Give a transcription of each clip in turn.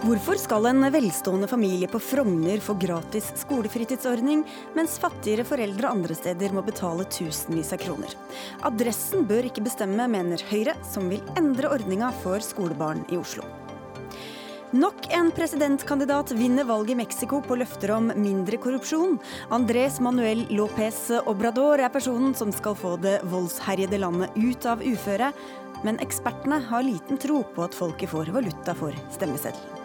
Hvorfor skal en velstående familie på Frogner få gratis skolefritidsordning, mens fattigere foreldre andre steder må betale tusenvis av kroner? Adressen bør ikke bestemme, mener Høyre, som vil endre ordninga for skolebarn i Oslo. Nok en presidentkandidat vinner valget i Mexico på løfter om mindre korrupsjon. Andrés Manuel López Obrador er personen som skal få det voldsherjede landet ut av uføre. Men ekspertene har liten tro på at folket får valuta for stemmeseddelen.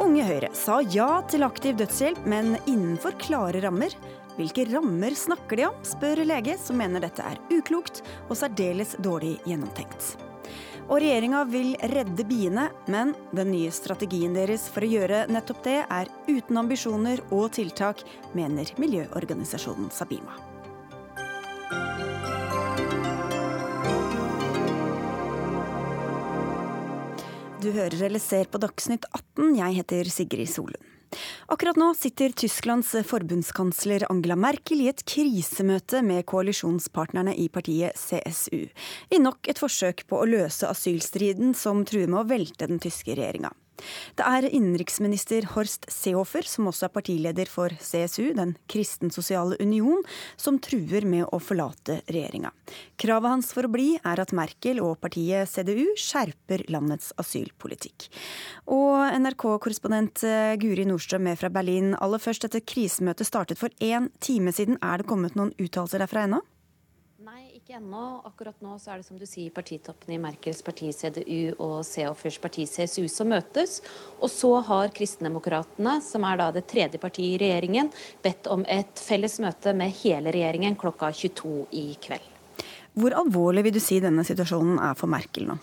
Unge Høyre sa ja til aktiv dødshjelp, men innenfor klare rammer. Hvilke rammer snakker de om, spør lege, som mener dette er uklokt og særdeles dårlig gjennomtenkt. Og regjeringa vil redde biene, men den nye strategien deres for å gjøre nettopp det er uten ambisjoner og tiltak, mener miljøorganisasjonen Sabima. Du hører eller ser på Dagsnytt 18. Jeg heter Sigrid Solund. Akkurat nå sitter Tysklands forbundskansler Angela Merkel i et krisemøte med koalisjonspartnerne i partiet CSU, i nok et forsøk på å løse asylstriden som truer med å velte den tyske regjeringa. Det er innenriksminister Horst Seehofer, som også er partileder for CSU, Den kristensosiale union, som truer med å forlate regjeringa. Kravet hans for å bli er at Merkel og partiet CDU skjerper landets asylpolitikk. Og NRK-korrespondent eh, Guri Nordstrøm med fra Berlin, aller først, dette krisemøtet startet for én time siden. Er det kommet noen uttalelser derfra ennå? Ikke ennå. Akkurat nå så er det som du sier partitoppene i Merkels parti CDU og Seehofers parti CSU som møtes. Og så har Kristendemokratene, som er da det tredje partiet i regjeringen, bedt om et felles møte med hele regjeringen klokka 22 i kveld. Hvor alvorlig vil du si denne situasjonen er for Merkel nå?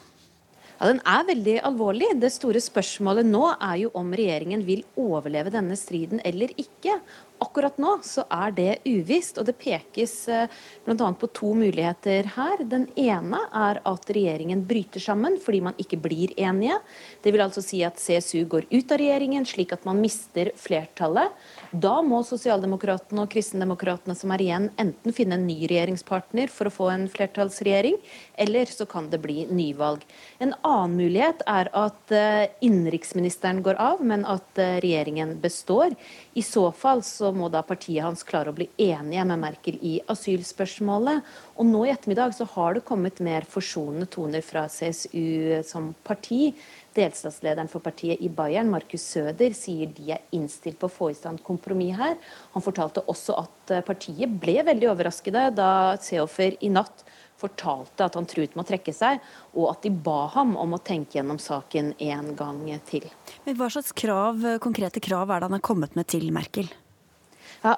Ja, Den er veldig alvorlig. Det store spørsmålet nå er jo om regjeringen vil overleve denne striden eller ikke. Akkurat nå så er det uvisst, og det pekes eh, bl.a. på to muligheter her. Den ene er at regjeringen bryter sammen fordi man ikke blir enige. Det vil altså si at CSU går ut av regjeringen, slik at man mister flertallet. Da må Sosialdemokratene og Kristendemokratene som er igjen, enten finne en ny regjeringspartner for å få en flertallsregjering, eller så kan det bli nyvalg. En annen mulighet er at eh, innenriksministeren går av, men at eh, regjeringen består. I så fall så må da partiet hans klare å bli enige med Merkel i asylspørsmålet. Og nå i ettermiddag så har det kommet mer forsonende toner fra CSU som parti. Delstatslederen for partiet i Bayern, Markus Søder, sier de er innstilt på å få i stand kompromiss her. Han fortalte også at eh, partiet ble veldig overraskede da Seehofer i natt fortalte at han truet med å trekke seg, og at de ba ham om å tenke gjennom saken en gang til. Men Hva slags krav, konkrete krav er det han har kommet med til Merkel? Ja,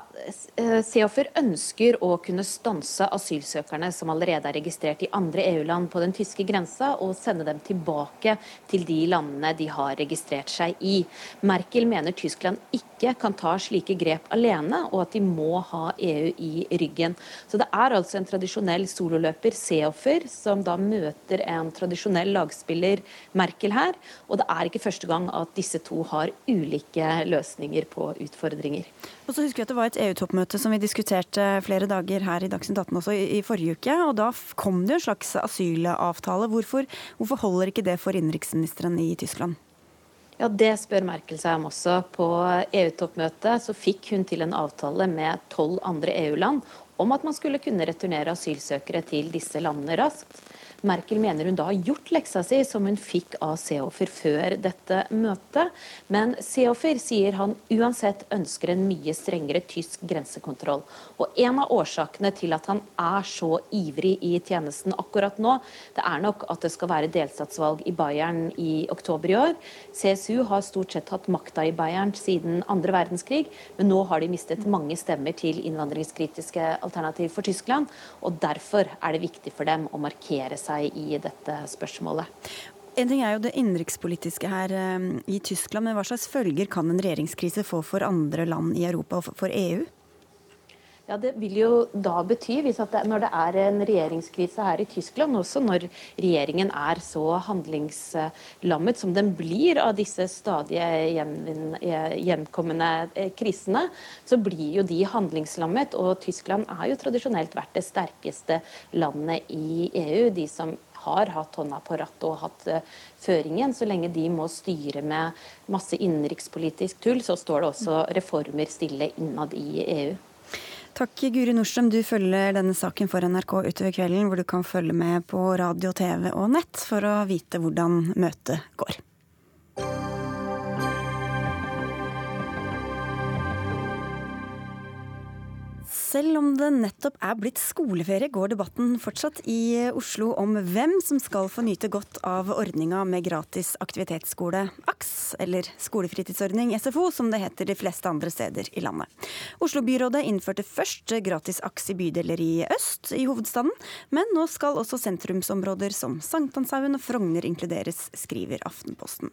eh, Seehofer ønsker å kunne stanse asylsøkerne som allerede er registrert i andre EU-land på den tyske grensa, og sende dem tilbake til de landene de har registrert seg i. Merkel mener Tyskland ikke kan ta slike grep alene, og at de må ha EU i ryggen. Så det er altså en tradisjonell sololøper, Seehofer, som da møter en tradisjonell lagspiller, Merkel, her. Og det er ikke første gang at disse to har ulike løsninger på utfordringer. Og så husker jeg at Det var et EU-toppmøte som vi diskuterte flere dager her i Dagsnytt 18 også i, forrige uke. og Da kom det en slags asylavtale. Hvorfor, hvorfor holder ikke det for innenriksministeren i Tyskland? Ja, Det spør Merkel seg om også. På EU-toppmøtet så fikk hun til en avtale med tolv andre EU-land om at man skulle kunne returnere asylsøkere til disse landene raskt. Merkel mener hun da har gjort leksa si, som hun fikk av Seehofer før dette møtet. Men Seehofer sier han uansett ønsker en mye strengere tysk grensekontroll. Og en av årsakene til at han er så ivrig i tjenesten akkurat nå, det er nok at det skal være delstatsvalg i Bayern i oktober i år. CSU har stort sett hatt makta i Bayern siden andre verdenskrig, men nå har de mistet mange stemmer til innvandringskritiske alternativ for Tyskland. Og derfor er det viktig for dem å markere seg seg i dette spørsmålet. En ting er jo det innenrikspolitiske her eh, i Tyskland, men hva slags følger kan en regjeringskrise få for andre land i Europa og for EU? Ja, Det vil jo da bety, hvis det, når det er en regjeringskrise her i Tyskland, også når regjeringen er så handlingslammet som den blir av disse stadige gjenkommende eh, krisene, så blir jo de handlingslammet. Og Tyskland er jo tradisjonelt vært det sterkeste landet i EU. De som har hatt hånda på rattet og hatt uh, føringen. Så lenge de må styre med masse innenrikspolitisk tull, så står det også reformer stille innad i EU. Takk, Guri Nordstrøm. Du følger denne saken for NRK utover kvelden, hvor du kan følge med på radio, TV og nett for å vite hvordan møtet går. Selv om det nettopp er blitt skoleferie, går debatten fortsatt i Oslo om hvem som skal få nyte godt av ordninga med gratis aktivitetsskole, AKS, eller skolefritidsordning, SFO, som det heter de fleste andre steder i landet. Oslo-byrådet innførte først gratis AKS i bydeler i øst i hovedstaden, men nå skal også sentrumsområder som Sankthanshaugen og Frogner inkluderes, skriver Aftenposten.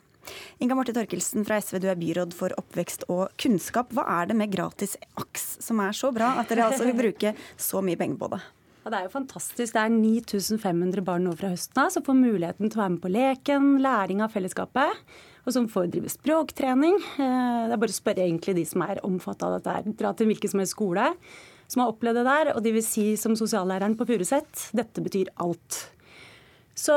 Inga Marte Torkelsen fra SV, du er byråd for oppvekst og kunnskap. Hva er det med gratis AKS som er så bra at dere altså vil bruke så mye penger på det? Ja, det er jo fantastisk. Det er 9500 barn nå fra høsten av som får muligheten til å være med på leken, læring av fellesskapet, og som får drive språktrening. Eh, det er bare å spørre egentlig de som er omfattet av dette. Dra til hvilken som helst skole som har opplevd det der, og de vil si som sosiallæreren på Furuset dette betyr alt. Så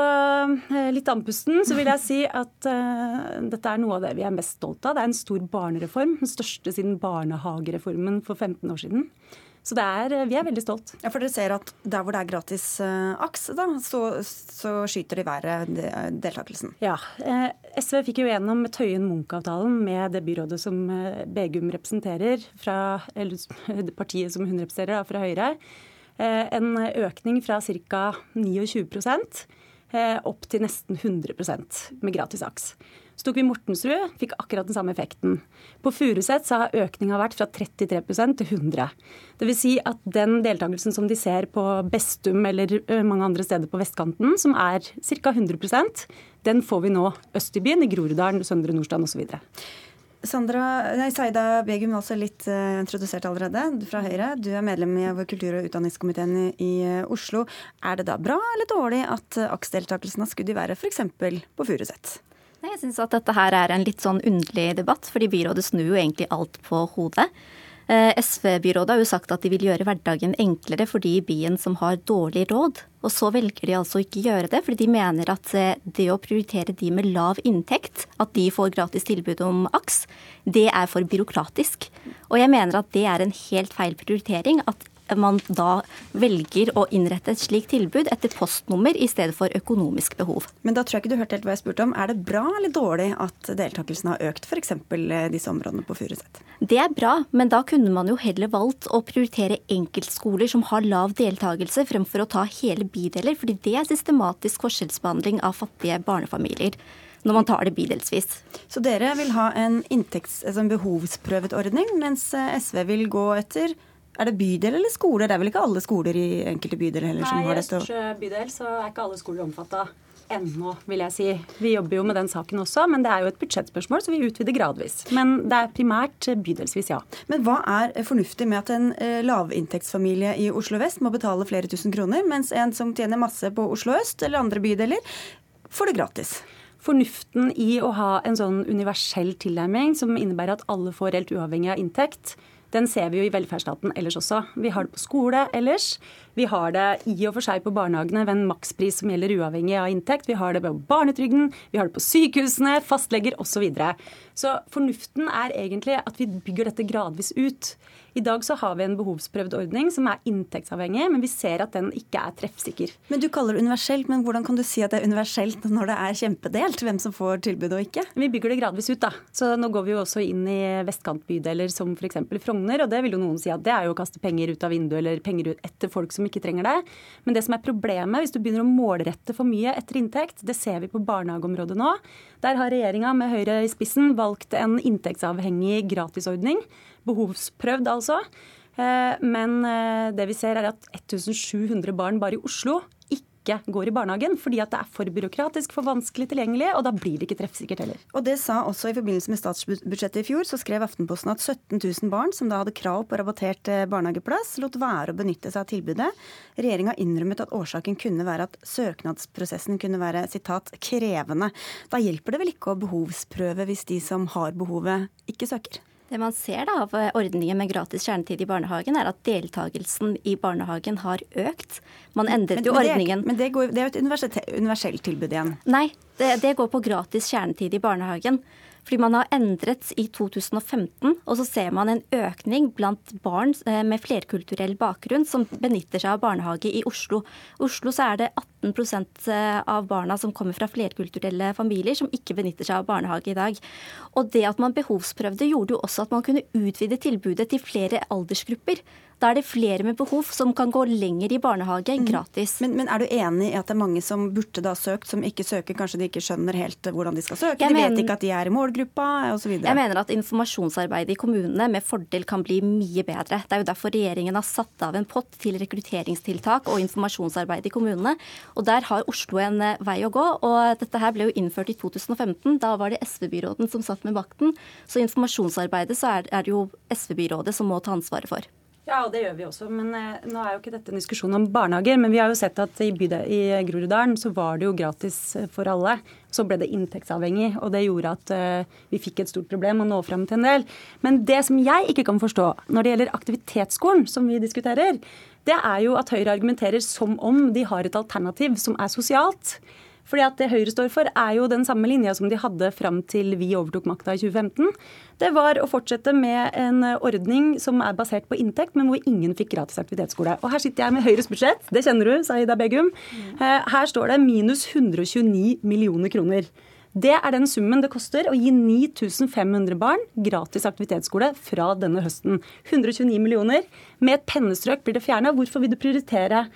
eh, litt andpusten så vil jeg si at uh, dette er noe av det vi er mest stolt av. Det er en stor barnereform. Den største siden barnehagereformen for 15 år siden. Så er, vi er veldig stolt. Ja, For dere ser at der hvor det er gratis uh, AKS, da, så, så skyter de været de, deltakelsen? Ja. Eh, SV fikk jo gjennom Tøyen Munch-avtalen med det byrådet som Begum representerer, fra, eller partiet som hun representerer, fra Høyre. Eh, en økning fra ca. 29 Eh, opp til nesten 100% med gratis aks. Så tok vi Mortensrud, fikk akkurat den samme effekten. På Furuset har økninga vært fra 33% til 100 Dvs. Si at den deltakelsen som de ser på Bestum eller mange andre steder på vestkanten, som er ca. 100% den får vi nå øst i byen, i Groruddalen, Søndre Nordstrand osv. Sandra, nei, Saida Begum var også litt uh, introdusert allerede, fra Høyre. Du er medlem i kultur- og utdanningskomiteen i, i uh, Oslo. Er det da bra eller dårlig at uh, AKS-deltakelsen har skudd i været f.eks. på Furuset? Jeg syns at dette her er en litt sånn underlig debatt, fordi byrådet snur jo egentlig alt på hodet. Eh, SV-byrådet har jo sagt at de vil gjøre hverdagen enklere for de i byen som har dårlig råd. Og så velger de altså ikke gjøre det, fordi de mener at eh, det å prioritere de med lav inntekt, at de får gratis tilbud om AKS, det er for byråkratisk. Og jeg mener at det er en helt feil prioritering. At man da velger å innrette et slikt tilbud etter postnummer i stedet for økonomisk behov. Men da tror jeg ikke du hørte helt hva jeg spurte om. Er det bra eller dårlig at deltakelsen har økt, f.eks. Eh, disse områdene på Furuset? Det er bra, men da kunne man jo heller valgt å prioritere enkeltskoler som har lav deltakelse, fremfor å ta hele bideler, fordi det er systematisk forskjellsbehandling av fattige barnefamilier når man tar det bidelsvis. Så dere vil ha en, inntekts, altså en behovsprøvet ordning, mens eh, SV vil gå etter er det bydel eller skole? Det er vel ikke alle skoler i enkelte bydeler heller Nei, som har dette? Nei, i bydel så er ikke alle skoler omfatta ennå, vil jeg si. Vi jobber jo med den saken også, men det er jo et budsjettspørsmål, så vi utvider gradvis. Men det er primært bydelsvis, ja. Men hva er fornuftig med at en eh, lavinntektsfamilie i Oslo vest må betale flere tusen kroner, mens en som tjener masse på Oslo øst eller andre bydeler, får det gratis? Fornuften i å ha en sånn universell tilnærming som innebærer at alle får helt uavhengig av inntekt, den ser vi jo i velferdsstaten ellers også. Vi har det på skole ellers. Vi har det i og for seg på barnehagene ved en makspris som gjelder uavhengig av inntekt. Vi har det på barnetrygden, vi har det på sykehusene, fastleger osv. Så, videre. så fornuften er egentlig at vi bygger dette gradvis ut. I dag så har vi en behovsprøvd ordning som er inntektsavhengig, men vi ser at den ikke er treffsikker. Men Du kaller det universelt, men hvordan kan du si at det er universelt når det er kjempedelt? Hvem som får tilbud og ikke? Vi bygger det gradvis ut, da. Så nå går vi jo også inn i vestkantbydeler som f.eks. Frogner, og det vil jo noen si at det er jo å kaste penger ut av vinduet eller penger ut etter folk som ikke trenger det. Men det som er problemet hvis du begynner å målrette for mye etter inntekt, det ser vi på barnehageområdet nå. Der har regjeringa med Høyre i spissen valgt en inntektsavhengig gratisordning behovsprøvd, altså. Eh, men eh, det vi ser er at 1700 barn bare i Oslo ikke går i barnehagen, fordi at det er for byråkratisk, for vanskelig tilgjengelig, og da blir det ikke treffsikkert heller. Og det sa også i forbindelse med statsbudsjettet i fjor, så skrev Aftenposten at 17 000 barn som da hadde krav på rabattert eh, barnehageplass, lot være å benytte seg av tilbudet. Regjeringa innrømmet at årsaken kunne være at søknadsprosessen kunne være sitat, krevende. Da hjelper det vel ikke å behovsprøve hvis de som har behovet, ikke søker? Det man ser da av ordningen med gratis kjernetid i barnehagen, er at deltakelsen i barnehagen har økt. Man endret jo ordningen Men det, går, det er jo et universelt tilbud igjen? Nei, det, det går på gratis kjernetid i barnehagen. Fordi man har endret i 2015, og så ser man en økning blant barn eh, med flerkulturell bakgrunn som benytter seg av barnehage i Oslo. I Oslo så er det 18 eh, av barna som kommer fra flerkulturelle familier som ikke benytter seg av barnehage i dag. Og det at man behovsprøvde gjorde jo også at man kunne utvide tilbudet til flere aldersgrupper. Da er det flere med behov som kan gå lenger i barnehage mm. gratis. Men, men, er du enig i at det er mange som burde da søkt, som ikke søker? Kanskje de ikke skjønner helt hvordan de skal søke? Jeg de vet ikke at de er i målgruppa osv. Jeg mener at informasjonsarbeidet i kommunene med fordel kan bli mye bedre. Det er jo derfor regjeringen har satt av en pott til rekrutteringstiltak og informasjonsarbeid i kommunene. Og der har Oslo en eh, vei å gå. Og dette her ble jo innført i 2015. Da var det SV-byråden som satt med makten. Så informasjonsarbeidet så er, er det jo SV-byrådet som må ta ansvaret for. Ja, og det gjør vi også. Men eh, nå er jo ikke dette en diskusjon om barnehager. Men vi har jo sett at i, i Groruddalen så var det jo gratis eh, for alle. Så ble det inntektsavhengig, og det gjorde at eh, vi fikk et stort problem å nå fram til en del. Men det som jeg ikke kan forstå når det gjelder aktivitetsskolen, som vi diskuterer, det er jo at Høyre argumenterer som om de har et alternativ som er sosialt. Fordi at Det Høyre står for, er jo den samme linja som de hadde fram til vi overtok makta i 2015. Det var å fortsette med en ordning som er basert på inntekt, men hvor ingen fikk gratis aktivitetsskole. Og Her sitter jeg med Høyres budsjett, det kjenner du, sa Ida Begum. Eh, her står det minus 129 millioner kroner. Det er den summen det koster å gi 9500 barn gratis aktivitetsskole fra denne høsten. 129 millioner. Med et pennestrøk blir det fjerna. Hvorfor vil du prioritere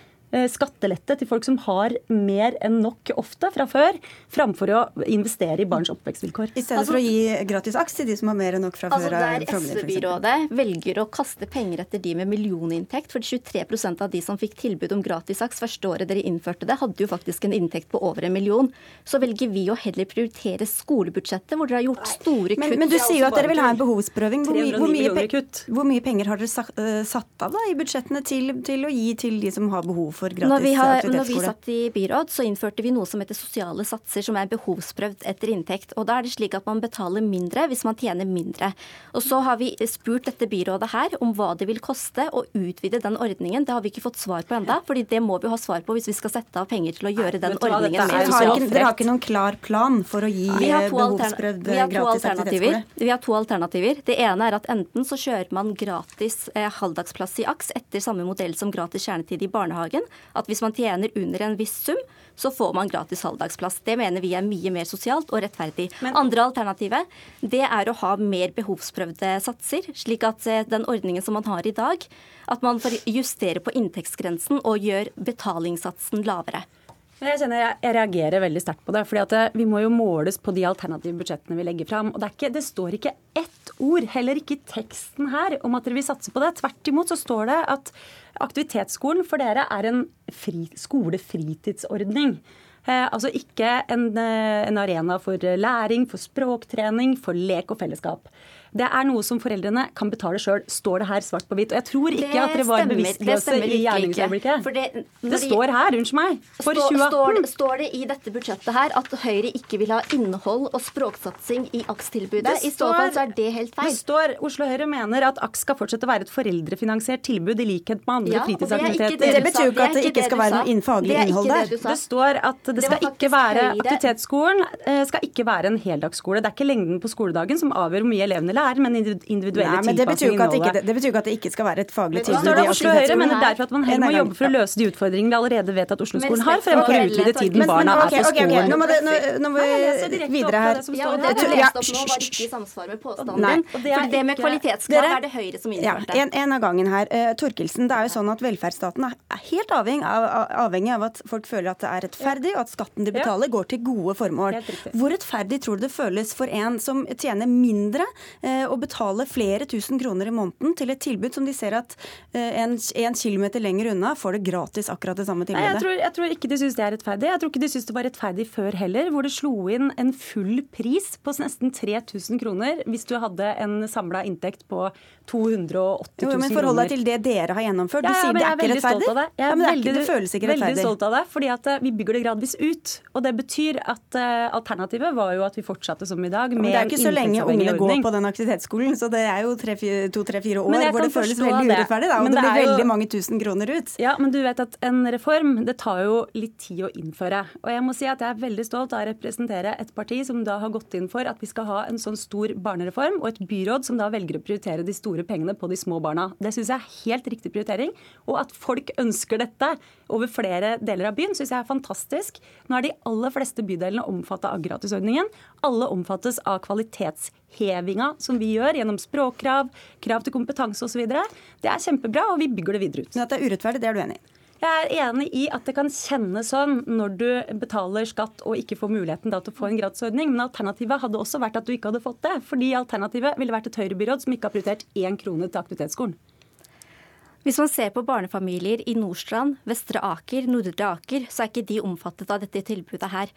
skattelette til folk som har mer enn nok ofte fra før, framfor å investere i barns oppvekstvilkår. I stedet altså, for å gi gratis aks til de som har mer enn nok fra altså før? Der SV-byrådet velger å kaste penger etter de med millioninntekt, for 23% av de som fikk tilbud om gratis aks første året dere innførte det, hadde jo faktisk en inntekt på over en million. Så velger vi å heller prioritere skolebudsjettet, hvor dere har gjort store kutt. Men, men du sier jo at dere vil ha en behovsprøving. Hvor, my, hvor, mye, hvor mye, penger har dere eh, satt av da, i budsjettene til, til å gi til de som har behov for for gratis når vi har, Når vi satt i byråd, så innførte vi noe som heter sosiale satser, som er behovsprøvd etter inntekt. Og da er det slik at man betaler mindre hvis man tjener mindre. Og så har vi spurt dette byrådet her om hva det vil koste å utvide den ordningen. Det har vi ikke fått svar på enda, fordi det må vi ha svar på hvis vi skal sette av penger til å gjøre den ordningen mer sosialt Dere har ikke noen klar plan for å gi behovsprøvd gratis aktivitetsskole? Vi har to alternativer. Det ene er at enten så kjører man gratis eh, halvdagsplass i AKS etter samme modell som gratis kjernetid i barnehagen at hvis man tjener under en viss sum, så får man gratis halvdagsplass. Det mener vi er mye mer sosialt og rettferdig. Men, Andre alternativet det er å ha mer behovsprøvde satser, slik at eh, den ordningen som man har i dag, at man får justere på inntektsgrensen og gjør betalingssatsen lavere. Jeg kjenner jeg reagerer veldig sterkt på det. fordi eh, Vi må jo måles på de alternative budsjettene vi legger fram. Og det, ikke, det, står ikke ett ord, heller ikke i teksten her, om at dere vil satse på det. Tvert imot så står det at aktivitetsskolen for dere er en fri, skolefritidsordning. Eh, altså ikke en, eh, en arena for læring, for språktrening, for lek og fellesskap. Det er noe som foreldrene kan betale sjøl, står det her svart på hvitt. Og jeg tror ikke det at dere var bevisstløse i gjerningsøyeblikket. Det, det, det, står her, unnskyld meg, for 2018. Står, står, det i dette budsjettet her at Høyre ikke vil ha innhold og språksatsing i AKS-tilbudet? I så fall så er det helt feil. Det står Oslo Høyre mener at AKS skal fortsette å være et foreldrefinansiert tilbud i likhet med andre ja, fritidsaktiviteter. Det, det, betyr jo ikke at det ikke skal være noe faglig innhold der. Det står at det skal ikke være Aktivitetsskolen eh, skal ikke være en heldagsskole. Det er ikke lengden på skoledagen som avgjør hvor mye elevene lærer er, men individuelle Nei, men det betyr, ikke, det betyr ikke at det ikke skal være et faglig tilbud. Det Oslo Høyre mener derfor at man heller må jobbe for å løse de utfordringene vi allerede vet at Oslo-skolen har, fremfor å utvide tiden barna er på skolen. Nå må, det, nå, nå må vi videre her. Ja, og det du leste opp nå var ikke i samsvar med påstanden din. For det med kvalitetskrav er det Høyre som innførte. Ja, en, av gangen her. Uh, Torkelsen, det er jo sånn at velferdsstaten er helt avhengig av, avhengig av at folk føler at det er rettferdig, og at skatten de betaler går til gode formål. Hvor rettferdig tror du det føles for en som tjener mindre, uh, å betale flere tusen kroner i måneden til et tilbud som de ser at eh, en, en kilometer lenger unna får det gratis akkurat det samme tilbudet? Nei, jeg, tror, jeg tror ikke de syns det er rettferdig. Jeg tror ikke de syns det var rettferdig før heller, hvor det slo inn en full pris på nesten 3000 kroner hvis du hadde en samla inntekt på 280 000 kroner. Men forhold deg til det dere har gjennomført. Du ja, ja, sier det er ikke rettferdig. Det. Ja, det, er ikke, det føles ikke rettferdig. Veldig stolt av det, fordi at uh, vi bygger det gradvis ut. Og det betyr at uh, alternativet var jo at vi fortsatte som i dag. men det er ikke så lenge ungene går på den aktivitetsskolen, så det er jo to-tre-fire år hvor det føles veldig det. urettferdig, da, og det, det blir veldig jo... mange tusen kroner ut. Ja, men du vet at en reform det tar jo litt tid å innføre. Og jeg må si at jeg er veldig stolt av å representere et parti som da har gått inn for at vi skal ha en sånn stor barnereform, og et byråd som da velger å prioritere de store pengene på de små barna. Det syns jeg er helt riktig prioritering. Og at folk ønsker dette over flere deler av byen, syns jeg er fantastisk. Nå er de aller fleste bydelene omfattet av gratisordningen. Alle omfattes av kvalitetshevinga som vi gjør gjennom språkkrav, krav til kompetanse osv. Det er kjempebra, og vi bygger det videre ut. Men at det er urettferdig, det er du enig i? Jeg er enig i at det kan kjennes sånn når du betaler skatt og ikke får muligheten til å få en gratisordning, men alternativet hadde også vært at du ikke hadde fått det. Fordi alternativet ville vært et høyrebyråd som ikke har prioritert én krone til aktivitetsskolen. Hvis man ser på barnefamilier i Nordstrand, Vestre Aker, Nordre Aker, så er ikke de omfattet av dette tilbudet her.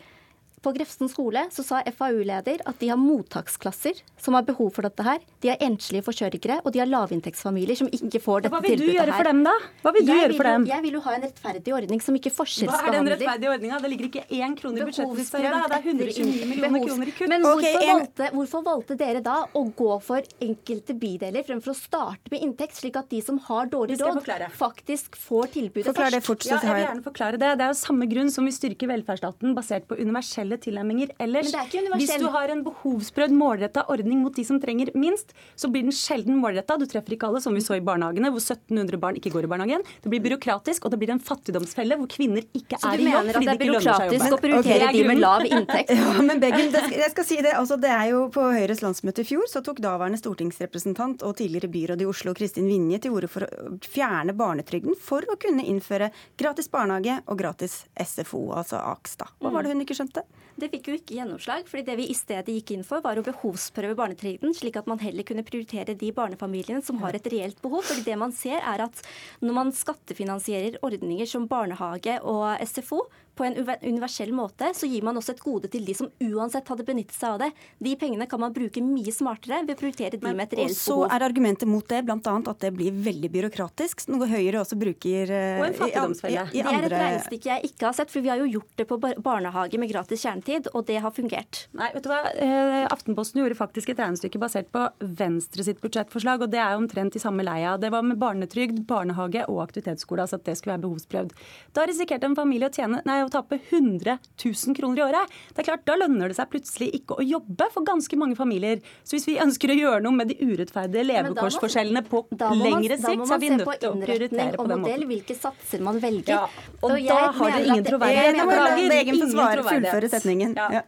På Grefsen skole så sa FAU-leder at de har mottaksklasser som har behov for dette her. De har enslige forsørgere, og de har lavinntektsfamilier som ikke får dette tilbudet her. Hva vil du gjøre for dem, da? Hva vil du jeg gjøre for dem? jeg vil jo ha en rettferdig ordning som ikke forskjellsbehandler. Hva er den rettferdige ordninga? Det ligger ikke én krone i budsjettet. Det er 129 millioner kroner i kutt. Men hvorfor, okay, valgte, hvorfor, valgte, dere da å gå for enkelte bydeler fremfor å starte med inntekt, slik at de som har dårlig råd, faktisk får tilbudet Forklar først? Det fort, ja, jeg vil gjerne forklare det. Det er jo samme grunn som vi styrker velferdsstaten basert på universelle tilnærminger ellers. Hvis du har en behovsprøvd målretta ordning mot de som trenger minst, så blir den sjelden målretta. Du treffer ikke alle, som vi så i barnehagene, hvor 1700 barn ikke går i barnehagen. Det blir byråkratisk, og det blir en fattigdomsfelle hvor kvinner ikke er i jobb fordi du ikke lønner seg er byråkratisk å prioritere okay, de med lav inntekt? ja, men Begum, jeg skal si det. Altså, det er jo På Høyres landsmøte i fjor så tok daværende stortingsrepresentant og tidligere byråd i Oslo Kristin Vinje til orde for å fjerne barnetrygden for å kunne innføre gratis barnehage og gratis SFO, altså AKS. da. Hva var det hun ikke skjønte? Det fikk jo ikke gjennomslag. fordi det vi i stedet gikk inn for, var å behovsprøve barnetrygden, slik at man heller kunne prioritere de barnefamiliene som har et reelt behov. fordi det man ser er at når man skattefinansierer ordninger som barnehage og SFO, på en universell måte, så gir man også et gode til de som uansett hadde benyttet seg av det. De pengene kan man bruke mye smartere ved å prioritere de Men, med et reelt behov. Og så er argumentet mot det bl.a. at det blir veldig byråkratisk, noe Høyre også bruker uh, og en fattigdomsfelle. I, i, i det er et regnestykke jeg ikke har sett, for vi har jo gjort det på barnehage med gratis kjernetid, og det har fungert. Nei, vet du hva? Eh, Aftenposten gjorde faktisk et regnestykke basert på Venstre sitt budsjettforslag, og det er omtrent i samme leia. Det var med barnetrygd, barnehage og aktivitetsskole, altså at det skulle være behovsprøvd. Da risikerte en familie å tjene nei, å tape 100 000 kroner i året. Det er klart, Da lønner det seg plutselig ikke å jobbe for ganske mange familier. Så hvis vi ønsker å gjøre noe med de urettferdige levekårsforskjellene på lengre sikt, så er vi nødt til å prioritere på den måten. Hvilke satser man velger. Ja, og, og da har det ingen troverdighet. Beklager. Ingen troverdighet. Ja.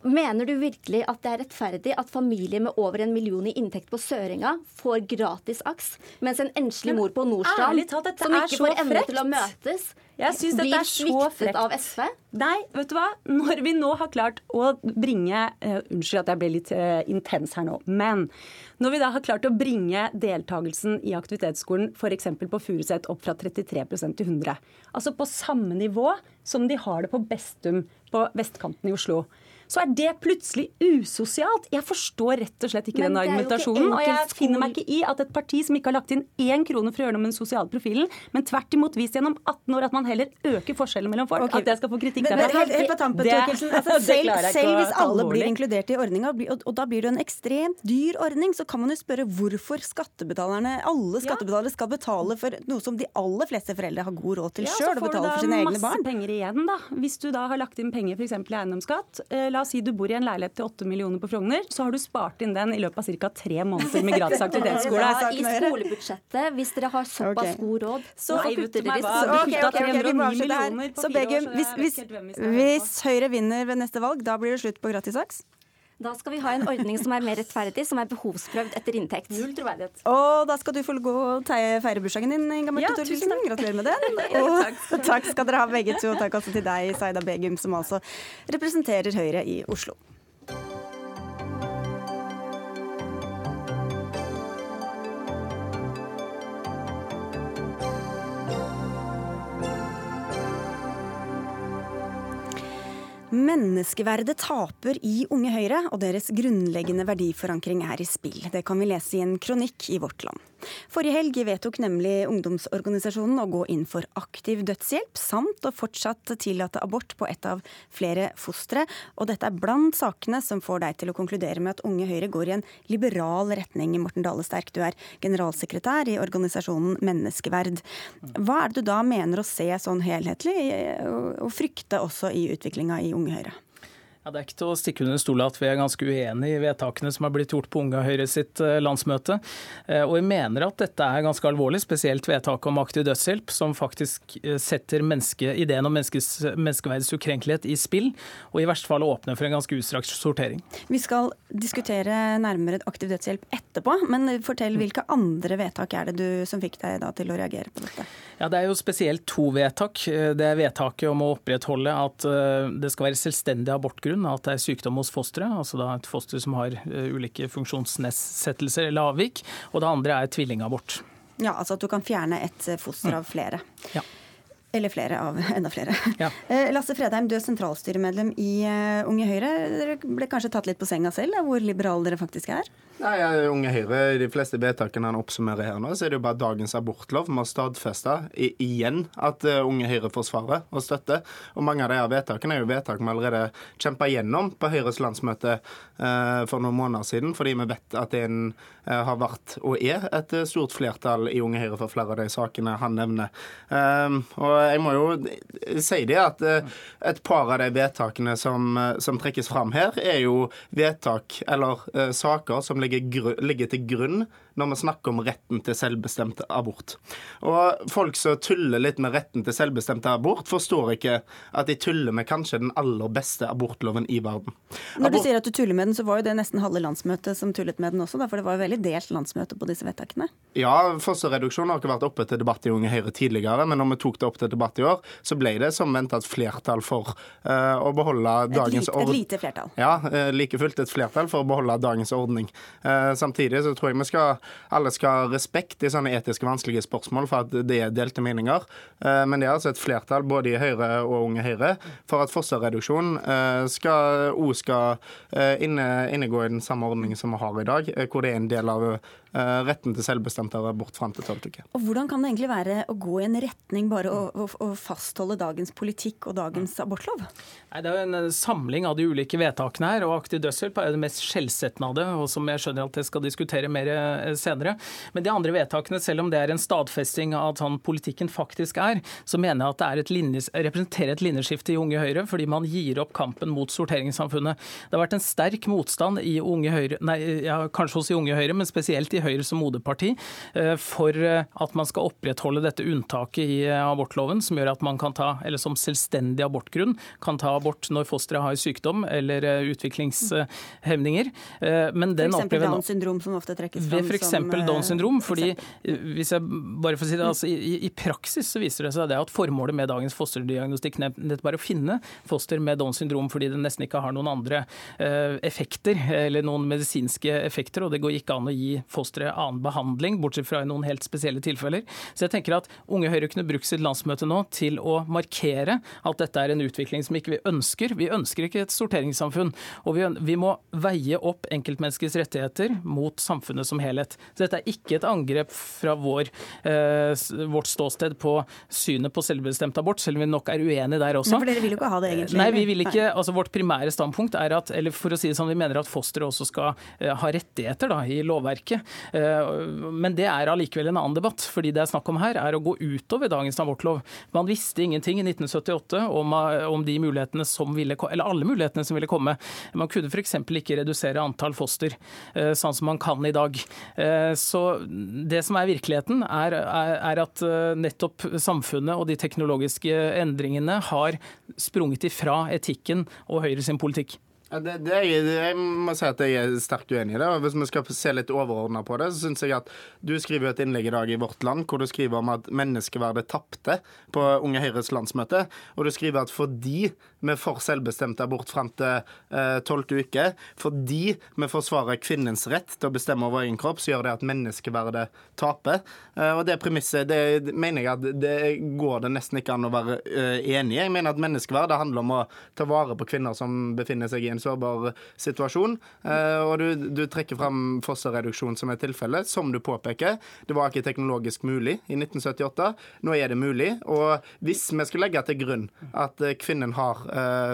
Mener du virkelig at det er rettferdig at familier med over en million i inntekt på Søringa får gratis aks, mens en enslig mor på Nordstrand, som ikke får ende til å møtes, blir sviktet av SV? Nei, vet du hva. Når vi nå har klart å bringe uh, Unnskyld at jeg ble litt uh, intens her nå. Men når vi da har klart å bringe deltakelsen i aktivitetsskolen f.eks. på Furuset opp fra 33% til 100, altså på samme nivå som de har det på Bestum på vestkanten i Oslo så er det plutselig usosialt. Jeg forstår rett og slett ikke Men den argumentasjonen. Ikke og jeg finner meg ikke i at et parti som ikke har lagt inn én krone for å gjøre noe med den sosiale profilen, men tvert imot vist gjennom 18 år at man heller øker forskjellen mellom folk, okay. at det skal få kritikk derfra. Helt, helt på tampen, det, altså, selv, selv hvis alle blir inkludert i ordninga, og, og da blir det en ekstremt dyr ordning, så kan man jo spørre hvorfor skattebetalerne, alle skattebetalere skal betale for noe som de aller fleste foreldre har god råd til ja, sjøl, å betale for sine egne barn. Så får du da masse penger igjen, da. Hvis du da har lagt inn penger f.eks. i eiendomsskatt. Eh, la oss si du bor i en leilighet til 8 millioner på Frogner, så har du spart inn den i løpet av ca. tre måneder med gratis aktivitetsskole. I skolebudsjettet, hvis dere har såpass okay. god råd, så putter dere okay, Så Begum, hvis, hvis, hvis Høyre vinner ved neste valg, da blir det slutt på gratis aks? Da skal vi ha en ordning som er mer rettferdig, som er behovsprøvd etter inntekt. Null troverdighet. Og da skal du få gå og feire bursdagen din, Inga Marte ja, Thorkildsen. Gratulerer med den. Og takk skal dere ha begge to. Og Takk også til deg, Saida Begum, som altså representerer Høyre i Oslo. Menneskeverdet taper i Unge Høyre, og deres grunnleggende verdiforankring er i spill. Det kan vi lese i en kronikk i Vårt Land. Forrige helg vedtok nemlig ungdomsorganisasjonen å gå inn for aktiv dødshjelp, samt å fortsatt tillate abort på ett av flere fostre. Og dette er blant sakene som får deg til å konkludere med at Unge Høyre går i en liberal retning. Morten Dale Sterk, du er generalsekretær i organisasjonen Menneskeverd. Hva er det du da mener å se sånn helhetlig, og frykte også i utviklinga i Unge Høyre? Ja, Det er ikke til å stikke under stol at vi er ganske uenige i vedtakene som har blitt gjort på Unge Høyre sitt eh, landsmøte. Eh, og vi mener at dette er ganske alvorlig, spesielt vedtaket om aktiv dødshjelp, som faktisk eh, setter menneske, ideen om menneskes, menneskeverdets ukrenkelighet i spill, og i verste fall åpner for en ganske utstrakt sortering. Vi skal diskutere nærmere aktiv dødshjelp etterpå, men fortell hvilke andre vedtak er det du som fikk deg til å reagere på dette? Ja, Det er jo spesielt to vedtak. Det er vedtaket om å opprettholde at det skal være selvstendig abortgruppe bakgrunn at det er sykdom hos fosteret, altså da et foster som har eh, ulike funksjonsnedsettelser eller avvik. Og det andre er tvillingabort. Ja, altså at du kan fjerne et foster av flere. Ja. Eller flere av enda flere. Ja. Eh, Lasse Fredheim, du er sentralstyremedlem i eh, Unge Høyre. Dere ble kanskje tatt litt på senga selv hvor liberale dere faktisk er? Nei, Unge Høyre, de fleste vedtakene han oppsummerer her nå, så er det jo bare dagens abortlov må stadfeste igjen at uh, Unge Høyre forsvarer og støtter. Og mange av de her vedtakene er jo vedtak vi allerede kjempa gjennom på Høyres landsmøte uh, for noen måneder siden, fordi vi vet at det uh, har vært og er et stort flertall i Unge Høyre for flere av de sakene han nevner. og jeg må jo si det at et par av de vedtakene som, som trekkes fram her, er jo vedtak eller saker som ligger ligger, ligger til grunn når vi snakker om retten til selvbestemt abort. Og Folk som tuller litt med retten til selvbestemt abort, forstår ikke at de tuller med kanskje den aller beste abortloven i verden. Når du sier at du tuller med den, så var jo det nesten halve landsmøtet som tullet med den også, da, for det var jo veldig delt landsmøte på disse vedtakene? Ja, fosterreduksjon har ikke vært oppe til debatt i Unge Høyre tidligere, men når vi tok det opp til debatt i år, så ble det som venta et flertall for uh, å beholde dagens ordning. Et lite flertall? Ja, uh, like fullt et flertall for å beholde dagens ordning. Uh, samtidig så tror jeg vi skal alle skal ha respekt i sånne etiske vanskelige spørsmål for at det er delte meninger. Eh, men det er altså et flertall både i Høyre og Unge Høyre for at fosterreduksjon skal, skal, skal eh, inne, innegå i den samme ordningen som vi har i dag, hvor det er en del av Eh, retten til selvbestemt abort fram til tolv uker. Og Hvordan kan det egentlig være å gå i en retning bare å, å, å fastholde dagens politikk og dagens abortlov? Nei, Det er jo en eh, samling av de ulike vedtakene her, og aktiv dødshjelp er jo det mest skjellsettende av det, og som jeg skjønner at jeg skal diskutere mer eh, senere. Men de andre vedtakene, selv om det er en stadfesting av at sånn politikken faktisk er, så mener jeg at det et linjes, representerer et linjeskifte i Unge Høyre, fordi man gir opp kampen mot sorteringssamfunnet. Det har vært en sterk motstand i Unge Høyre, nei, ja, kanskje hos i Unge Høyre, men spesielt i Høyre som moderparti eh, for eh, at man skal opprettholde dette unntaket i eh, abortloven, som gjør at man kan ta, eller som selvstendig abortgrunn, kan ta abort når fosteret har sykdom eller utviklingshemninger. Men den eksempel Downs syndrom, som ofte trekkes fram Ved f.eks. Downs syndrom. fordi hvis jeg bare får si det, altså, i, i, praksis så viser det seg det at formålet med dagens fosterdiagnostikk nettopp er å finne foster med Downs syndrom fordi det nesten ikke har noen andre effekter eller noen medisinske effekter, og det går ikke an å gi fosteret annen behandling, bortsett fra i noen helt spesielle tilfeller. Så jeg tenker at Unge Høyre kunne brukt sitt landsmøte nå til å markere at dette er en utvikling som ikke vi ønsker. Vi ønsker ikke et sorteringssamfunn. Og vi, vi må veie opp enkeltmenneskets rettigheter mot samfunnet som helhet. Så dette er ikke et angrep fra vår, eh, vårt ståsted på synet på selvbestemt abort, selv om vi nok er uenige der også. Men for dere vil jo ikke ha det egentlig? Nei, vi vil ikke. Altså Vårt primære standpunkt er at, eller for å si det sånn, vi mener at fosteret også skal eh, ha rettigheter da, i lovverket. Eh, men det er allikevel en annen debatt. fordi det er snakk om her er å gå utover dagens abortlov. Man visste ingenting i 1978 om, eh, om de mulighetene som ville, eller alle mulighetene som ville komme. Man kunne f.eks. ikke redusere antall foster, eh, sånn som man kan i dag. Så det som er virkeligheten, er, er, at nettopp samfunnet og de teknologiske endringene har sprunget ifra etikken og Høyre sin politikk. Ja, det, det er, jeg må si at jeg er sterkt uenig i det. og Hvis vi skal se litt overordna på det, så syns jeg at du skriver et innlegg i dag i Vårt Land hvor du skriver om at menneskeverdet tapte på Unge Høyres landsmøte. Og du skriver at fordi vi får selvbestemt abort fram til eh, tolvte eh, uke, fordi vi forsvarer kvinnens rett til å bestemme over egen kropp, så gjør det at menneskeverdet taper. Eh, og det premisset det mener jeg at det går det nesten ikke an å være eh, enig i. Jeg mener at menneskeverd handler om å ta vare på kvinner som befinner seg i en sårbar situasjon. Og du, du trekker fram fosterreduksjon som et tilfelle. Som du påpeker, det var ikke teknologisk mulig i 1978. Nå er det mulig. Og hvis vi skulle legge til grunn at kvinnen har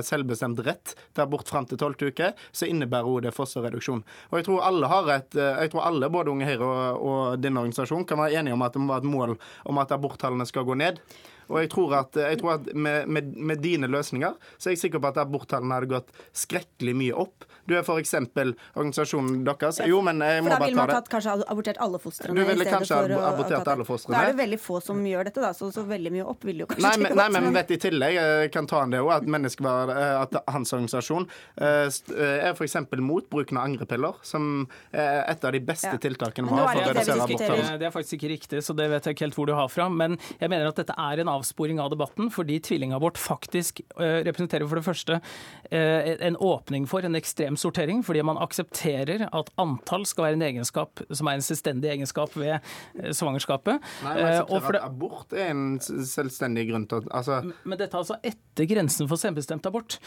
selvbestemt rett til abort fram til tolvte uke, så innebærer også det fosterreduksjon. Og jeg tror alle har et, jeg tror alle, både Unge Høyre og, og din organisasjon, kan være enige om at det må være et mål om at aborttallene skal gå ned. Og jeg tror at, jeg tror at med, med, med, dine løsninger så er jeg sikker på at aborttallene hadde gått skrekkelig mye opp. Du er f.eks. organisasjonen deres Jo, men jeg må bare ta det. For da ville man tatt, kanskje abortert alle fostrene? Du ville kanskje abortert alle fostrene. Da er det veldig få som gjør dette, da, så, så veldig mye opp vil jo kanskje nei, men, ikke gått. Nei, men vet i tillegg, kan ta det òg, at eh, at hans organisasjon eh, er f.eks. mot bruken av angrepiller, som er et av de beste ja. tiltakene vi har for å redusere aborttallene. Det er faktisk ikke riktig, så det vet jeg ikke helt hvor du har fra. Men jeg mener at dette er en avsporing av debatten, fordi tvillingabort faktisk uh, representerer for det første uh, en åpning for en ekstrem sortering, fordi man aksepterer at antall skal være en egenskap som er en selvstendig egenskap ved uh, svangerskapet. Nei, man aksepterer at abort er en selvstendig grunn til altså... Men dette er altså etter grensen for selvbestemt abort.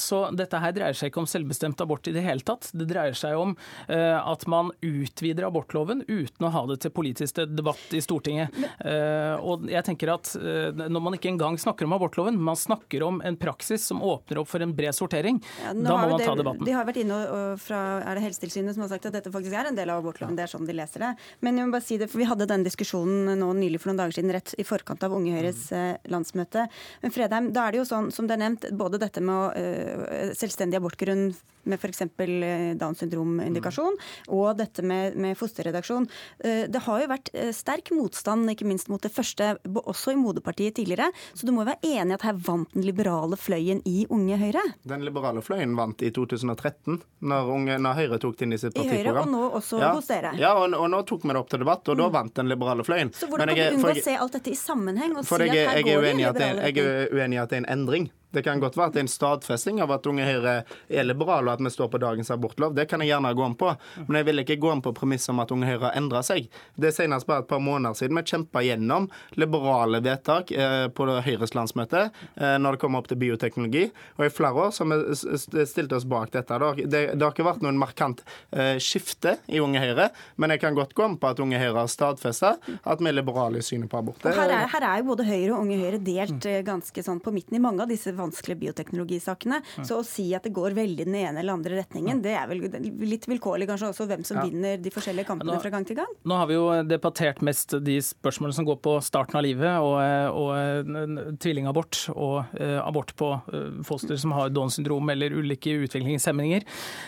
Så dette her dreier seg ikke om selvbestemt abort i det hele tatt. Det dreier seg om at man utvider abortloven uten å ha det til politisk debatt i Stortinget. Og jeg tenker at når man ikke engang snakker om abortloven, man snakker om en praksis som åpner opp for en bred sortering, ja, da må man det, ta debatten. De har vært inne og fra er det Helsetilsynet som har sagt at dette faktisk er en del av abortloven. Det er sånn de leser det. Men jeg må bare si det, for vi hadde den diskusjonen nå nylig for noen dager siden, rett i forkant av Unge Høyres mm. eh, landsmøte. Men Fredheim, da er det jo sånn, som det er nevnt, både dette med å, uh, selvstendig abortgrunn med f.eks. Eh, Downs syndrom-indikasjon, mm. og dette med, med fosterredaksjon. Uh, det har jo vært sterk motstand, ikke minst mot det første, også i moderpartiet tidligere. Så du må være enig i at her vant den liberale fløyen i Unge Høyre? Den liberale fløyen vant i 2013, når, unge, når Høyre tok det inn i sitt partiprogram. I Høyre, og nå også ja. hos dere. Ja, og, og, nå tok vi det opp til debatt, og mm. da vant den liberale fløyen. Så hvordan kan du unngå å se alt dette i sammenheng og si at her går det liberale? Jeg er uenig i at det er en endring. Det kan godt være at det er en stadfesting av at Unge Høyre er liberale, og at vi står på dagens abortlov. Det kan jeg gjerne gå om på. Men jeg vil ikke gå om på premisset om at Unge Høyre har endra seg. Det er senest bare et par måneder siden vi kjempa gjennom liberale vedtak eh, på Høyres landsmøte eh, når det kommer opp til bioteknologi. Og i flere år så har vi stilt oss bak dette. Det, det, det har ikke vært noen markant eh, skifte i Unge Høyre, men jeg kan godt gå om på at Unge Høyre har stadfesta at vi er liberale i synet på abort. Her er, her er, jo både Høyre og Unge Høyre delt ganske sånn på midten i mange av disse vanskelige bioteknologisakene. Ja. Så å si at det går veldig den ene eller andre retningen, det er vel litt vilkårlig kanskje også hvem som ja. vinner de forskjellige kampene nå, fra gang til gang? Nå har vi jo debattert mest de spørsmålene som går på starten av livet, og, og tvillingabort og uh, abort på foster som har Downs syndrom eller ulike utviklingshemninger.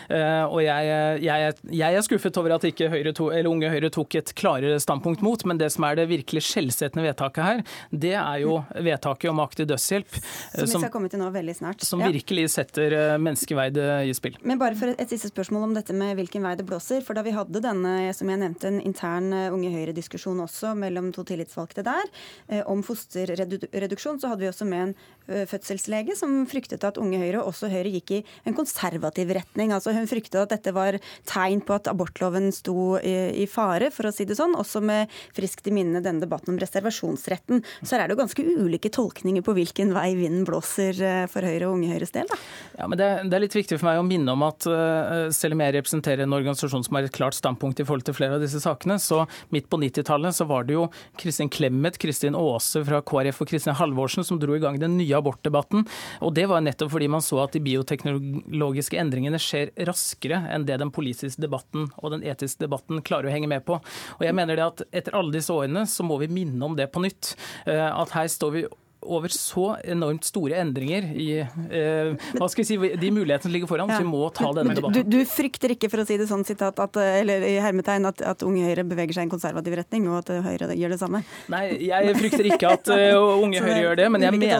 Uh, og jeg, jeg, jeg, er skuffet over at ikke Høyre to, Unge Høyre tok et klarere standpunkt mot, men det som er det virkelig skjellsettende vedtaket her, det er jo vedtaket om aktiv dødshjelp. Som skal komme til nå veldig snart. Som virkelig setter eh, menneskeverdet i spill. Men bare for et, et, siste spørsmål om dette med hvilken vei det blåser. For da vi hadde denne, som jeg nevnte, en intern eh, Unge Høyre-diskusjon også mellom to tillitsvalgte der, eh, om fosterreduksjon, så hadde vi også med en fødselslege som fryktet at Unge Høyre, og også Høyre, gikk i en konservativ retning. Altså Hun fryktet at dette var tegn på at abortloven sto i, i fare, for å si det sånn. Også med friskt i minne denne debatten om reservasjonsretten. Så her er det jo ganske ulike tolkninger på hvilken vei vinden blåser for Høyre og Unge Høyres del? da? Ja, men det, det, er litt viktig for meg å minne om at uh, selv om jeg representerer en organisasjon som har et klart standpunkt i forhold til flere av disse sakene, så midt på 90-tallet så var det jo Kristin Clemet, Kristin Aase fra KrF og Kristin Halvorsen som dro i gang den nye abortdebatten. Og det var nettopp fordi man så at de bioteknologiske endringene skjer raskere enn det den politiske debatten og den etiske debatten klarer å henge med på. Og jeg mener det at etter alle disse årene så må vi minne om det på nytt. Uh, at her står vi over så enormt store endringer i eh, hva skal jeg si, de mulighetene som ligger foran. Ja. Så vi må ta denne debatten. Du, du, frykter ikke, for å si det sånn, sitat, at, eller i hermetegn, at, at Unge Høyre beveger seg i en konservativ retning, og at Høyre gjør det samme? Nei, jeg frykter ikke at uh, Unge Høyre gjør det, men jeg mener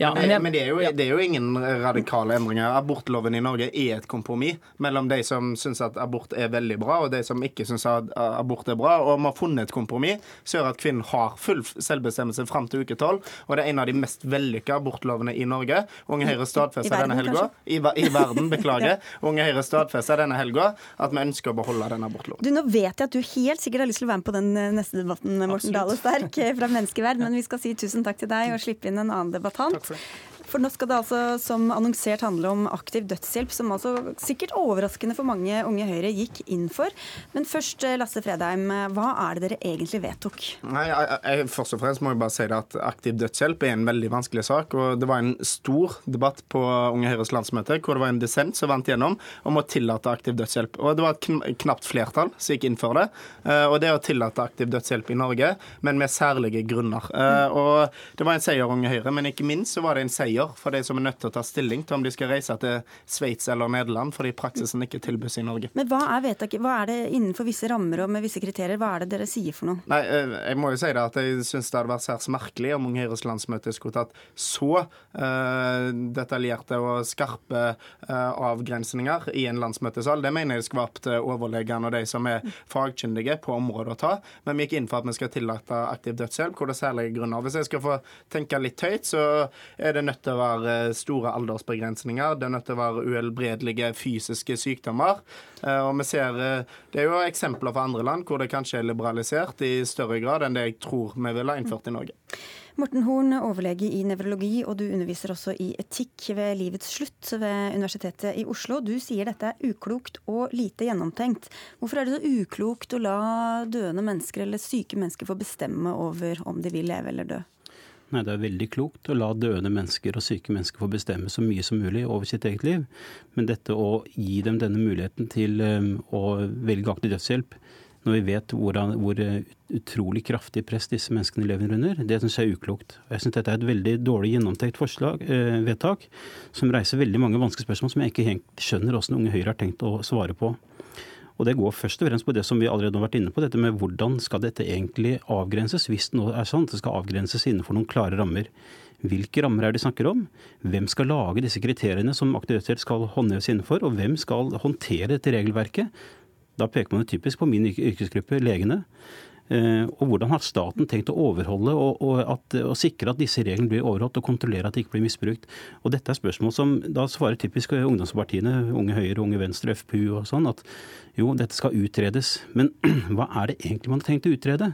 ja, men, jeg, men det, er jo, det, er jo, ingen radikale endringer. Abortloven i Norge er et kompromiss mellom de som syns at abort er veldig bra, og de som ikke syns at abort er bra. Og vi har funnet et kompromiss som gjør at kvinnen har full selvbestemmelse fram til uke tolv. Og det er en av de mest vellykka abortlovene i Norge. Unge Høyre stadfester denne helga I, I, verden, beklager. Unge Høyre stadfester denne helga at vi ønsker å beholde denne abortloven. Du, Nå vet jeg at du helt sikkert har lyst til å være med på den eh, neste debatten, Morten Dale Sterk eh, fra Menneskeverd, men vi skal si tusen takk til deg og slippe inn en annen debattant. Takk For nå skal det altså som annonsert handle om aktiv dødshjelp, som altså sikkert overraskende for mange unge Høyre gikk inn for. Men først, eh, Lasse Fredheim, hva er det dere egentlig vedtok? Nei, jeg, jeg, Først og fremst må jeg bare si det at aktiv dødshjelp er en veldig vanskelig sak. og Det var en stor debatt på Unge Høyres landsmøte hvor det var en dissent som vant gjennom om å tillate aktiv dødshjelp. Og Det var et knapt flertall som gikk inn for det. Eh, og det å tillate aktiv dødshjelp i Norge, men med særlige grunner. Eh, og Det var en seier Unge Høyre, men ikke minst så var det en seier for de som er nødt til å ta stilling til om de skal reise til Sveits eller Nederland fordi praksisen ikke tilbys i Norge. Men hva er vedtaket? Hva er det innenfor visse rammer og med visse kriterier? Hva er det dere sier for noe? Nei, eh, Jeg må jo si det at jeg syns det hadde vært særs merkelig om Høyres landsmøte skulle tatt så uh, detaljerte og skarpe uh, avgrensninger i en landsmøtesal. Det mener jeg skulle vært overlegene og de som er fagkyndige på området å ta. Men vi gikk inn for at vi skal tillate aktiv dødshjelp hvor det er særlige grunner. Hvis jeg skal få tenke litt høyt, så er det nødt til å være store aldersbegrensninger. Det er nødt til å være uhelbredelige fysiske sykdommer. Og vi ser, Det er jo eksempler fra andre land hvor det kanskje er liberalisert i større grad enn det jeg tror vi ville innført i Norge. Morten Horn, overlege i nevrologi, og du underviser også i etikk ved livets slutt ved Universitetet i Oslo. Du sier dette er uklokt og lite gjennomtenkt. Hvorfor er det så uklokt å la døende mennesker eller syke mennesker få bestemme over om de vil leve eller dø? Nei, Det er veldig klokt å la døende mennesker og syke mennesker få bestemme så mye som mulig over sitt eget liv. Men dette å gi dem denne muligheten til um, å velge aktiv dødshjelp, når vi vet hvor, hvor utrolig kraftig press disse menneskene lever under, det syns jeg er uklokt. Jeg syns dette er et veldig dårlig gjennomtenkt forslag, eh, vedtak, som reiser veldig mange vanskelige spørsmål som jeg ikke skjønner hvordan Unge Høyre har tenkt å svare på. Og Det går først og fremst på det som vi allerede har vært inne på, dette med hvordan skal dette egentlig avgrenses, hvis det nå er sant, det skal avgrenses innenfor noen klare rammer. Hvilke rammer er det de snakker om? Hvem skal lage disse kriteriene som aktivitet skal håndheves innenfor? Og hvem skal håndtere dette regelverket? Da peker man typisk på min yrkesgruppe, legene. Eh, og hvordan har staten tenkt å overholde og, og, at, og, sikre at disse reglene blir overholdt, og kontrollere at de ikke blir misbrukt. Og Dette er spørsmål som da svarer typisk ungdomspartiene, Unge Høyre, Unge Venstre, FPU og sånn, at jo, dette skal utredes. Men hva er det egentlig man har tenkt å utrede?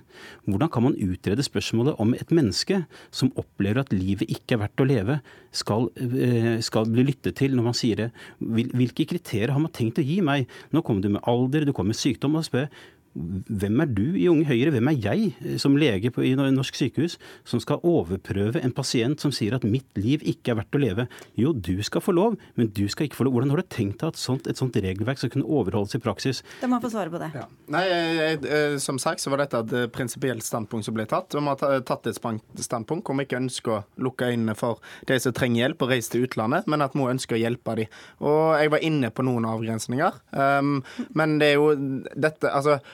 Hvordan kan man utrede spørsmålet om et menneske som opplever at livet ikke er verdt å leve, skal, eh, skal bli lyttet til når man sier det? Hvilke kriterier har man tenkt å gi meg? Nå kommer du med alder, du kommer med sykdom. og spør hvem er du i Unge Høyre, hvem er jeg eh, som lege på, i norsk sykehus som skal overprøve en pasient som sier at mitt liv ikke er verdt å leve? Jo, du skal få lov, men du skal ikke få lov. Hvordan har du tenkt deg at sånt, et sånt regelverk skal kunne overholdes i praksis? Da må jeg få svare på det. Ja. Nei, jeg, jeg, Som sagt så var dette et eh, prinsipielt standpunkt som ble tatt. Vi har tatt et standpunkt hvor vi ikke ønsker å lukke øynene for de som trenger hjelp og reise til utlandet, men at vi ønsker å hjelpe dem. Og jeg var inne på noen avgrensninger, um, men det er jo dette altså Eh,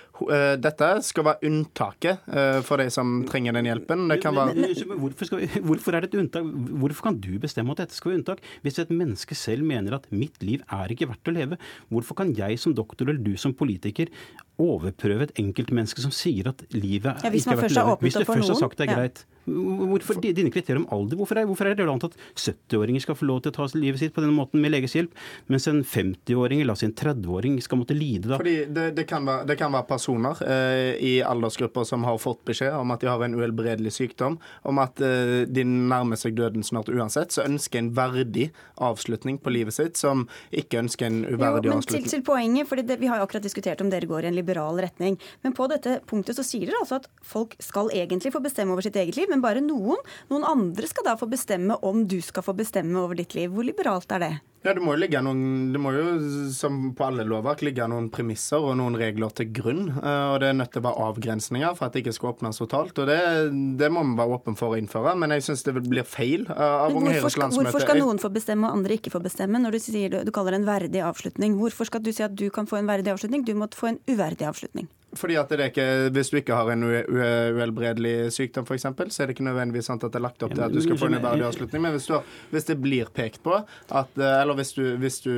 dette skal være unntaket eh, for de som trenger den hjelpen. Det kan være hvorfor, skal, hvorfor, er det et unntak? Hvorfor kan du bestemme at dette skal være unntak? Hvis et menneske selv mener at mitt liv er ikke verdt å leve, hvorfor kan jeg som doktor eller du som politiker overprøve et enkeltmenneske som sier at livet ja, ikke har vært å? Hvis det først har sagt det er greit. Hvorfor dine kriterier om alder? Hvorfor er, hvorfor er det relevant at 70-åringer skal få lov til å ta livet sitt på denne måten med leges hjelp, mens en 50-åring eller en 30-åring skal måtte lide da? Fordi det, det, kan, være, det kan, være, personer eh, i aldersgrupper som har fått beskjed om at de har en uhelbredelig sykdom, om at eh, de nærmer seg døden snart uansett, så ønsker en verdig avslutning på livet sitt, som ikke ønsker en uverdig jo, men avslutning. Til, til poenget, fordi det, Vi har jo akkurat diskutert om dere går i en liberal retning, men på dette punktet så sier dere altså at folk skal egentlig få bestemme over sitt eget liv. men bare noen. Noen andre skal da få bestemme om du skal få bestemme over ditt liv. Hvor liberalt er det? Ja, Det må jo ligge noen, det må jo, som på alle lovverk, ligge noen premisser og noen regler til grunn. Eh, og Det er nødt til å være avgrensninger for at det ikke skal åpnes totalt. og Det, det må vi være åpen for å innføre. Men jeg syns det blir feil eh, av Unge Høyres landsmøte. Hvorfor skal noen få bestemme og andre ikke få bestemme, når du, sier, du, du kaller det en verdig avslutning? Hvorfor skal du si at du kan få en verdig avslutning, du måtte få en uverdig avslutning? Fordi at det er ikke, Hvis du ikke har en uhelbredelig sykdom, f.eks., så er det ikke nødvendigvis sant at det er lagt opp til at du skal få en uverdig avslutning. Men hvis, har, hvis, det blir pekt på at eh, Eller hvis du, hvis du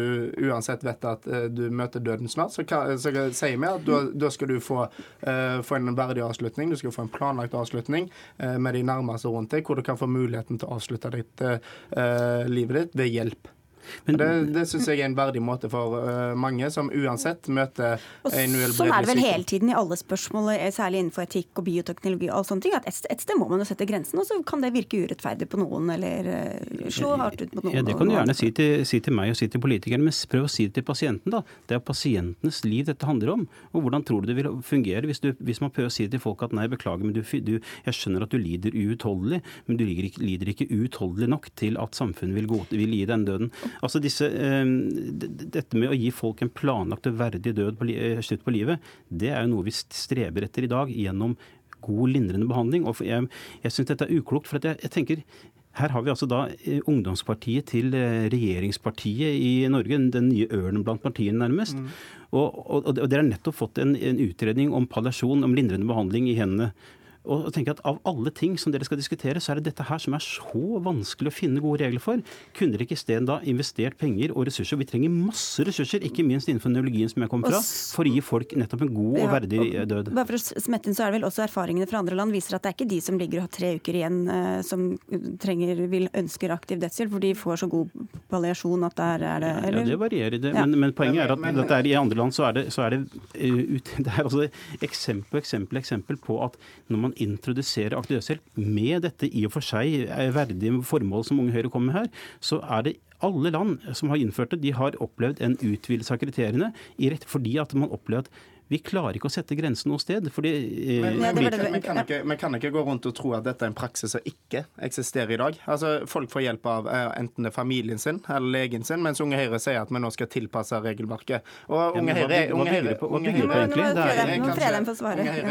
uansett vet at eh, du møter døden snart, så, kan, så sier vi at da, skal du få, uh, få, en verdig avslutning. Du skal få en planlagt avslutning uh, med de nærmeste rundt deg, hvor du kan få muligheten til å avslutte ditt, uh, livet ditt ved hjelp. Men, det det syns jeg er en verdig måte for uh, mange, som uansett møter en uhelbredelig Sånn er det vel hele tiden i alle spørsmål, eh, særlig innenfor etikk og bioteknologi. og sånne ting, at et, et, sted må man jo sette grensen, og så kan det virke urettferdig på noen, eller uh, slå hardt ut på noen. Ja, Det kan du gjerne si til, si til, meg og si til politikerne, men prøv å si det til pasienten, da. Det er pasientenes liv dette handler om. Og hvordan tror du det vil fungere hvis, du, hvis man prøver å si til folk at nei, beklager, men du, du, jeg skjønner at du lider uutholdelig, men du lider ikke, lider ikke uutholdelig nok til at samfunnet vil, gå, vil gi den døden. Altså disse, eh, Dette med å gi folk en planlagt og verdig død på, eh, slutt på livet, det er jo noe vi streber etter i dag gjennom god lindrende behandling. Og jeg, jeg syns dette er uklokt. for jeg, jeg tenker her har vi altså da eh, ungdomspartiet til regjeringspartiet i Norge, den nye ørnen blant partiene nærmest. Mm. Og, og, og, dere har nettopp fått en, en utredning om palliasjon, om lindrende behandling i hendene. Og tenker at Av alle ting som dere skal diskutere, så er det dette her som er så vanskelig å finne gode regler for. Kunne dere ikke isteden da investert penger og ressurser? Vi trenger masse ressurser, ikke minst innenfor neurologien som jeg kommer fra, for å gi folk nettopp en god og verdig død. Bare for å smette inn, så er det vel også Erfaringene fra andre land viser at det er ikke de som ligger og har tre uker igjen uh, som trenger, vil, ønsker aktiv dødshjelp, for de får så god palliasjon at der er det eller? Ja, det varierer. Det. Ja. Men, men, poenget er at men, er, i andre land så er det, så er det, ut, det er altså eksempel, eksempel, eksempel på at når man introdusere aktiv dødshjelp med dette i og for seg verdige formål som Unge Høyre kommer med her, så er det alle land som har innført det, de har opplevd en utvidelse av kriteriene fordi at man opplevde at vi klarer ikke å sette grensen noe sted. Fordi, eh, men, men, vi, kan ikke, vi, kan ikke, gå rundt og tro at dette er en praksis som ikke eksisterer i dag. Altså, Folk får hjelp av eh, enten det er familien sin eller legen sin, mens Unge Høyre sier at vi nå skal tilpasse regelverket. Og Unge Høyre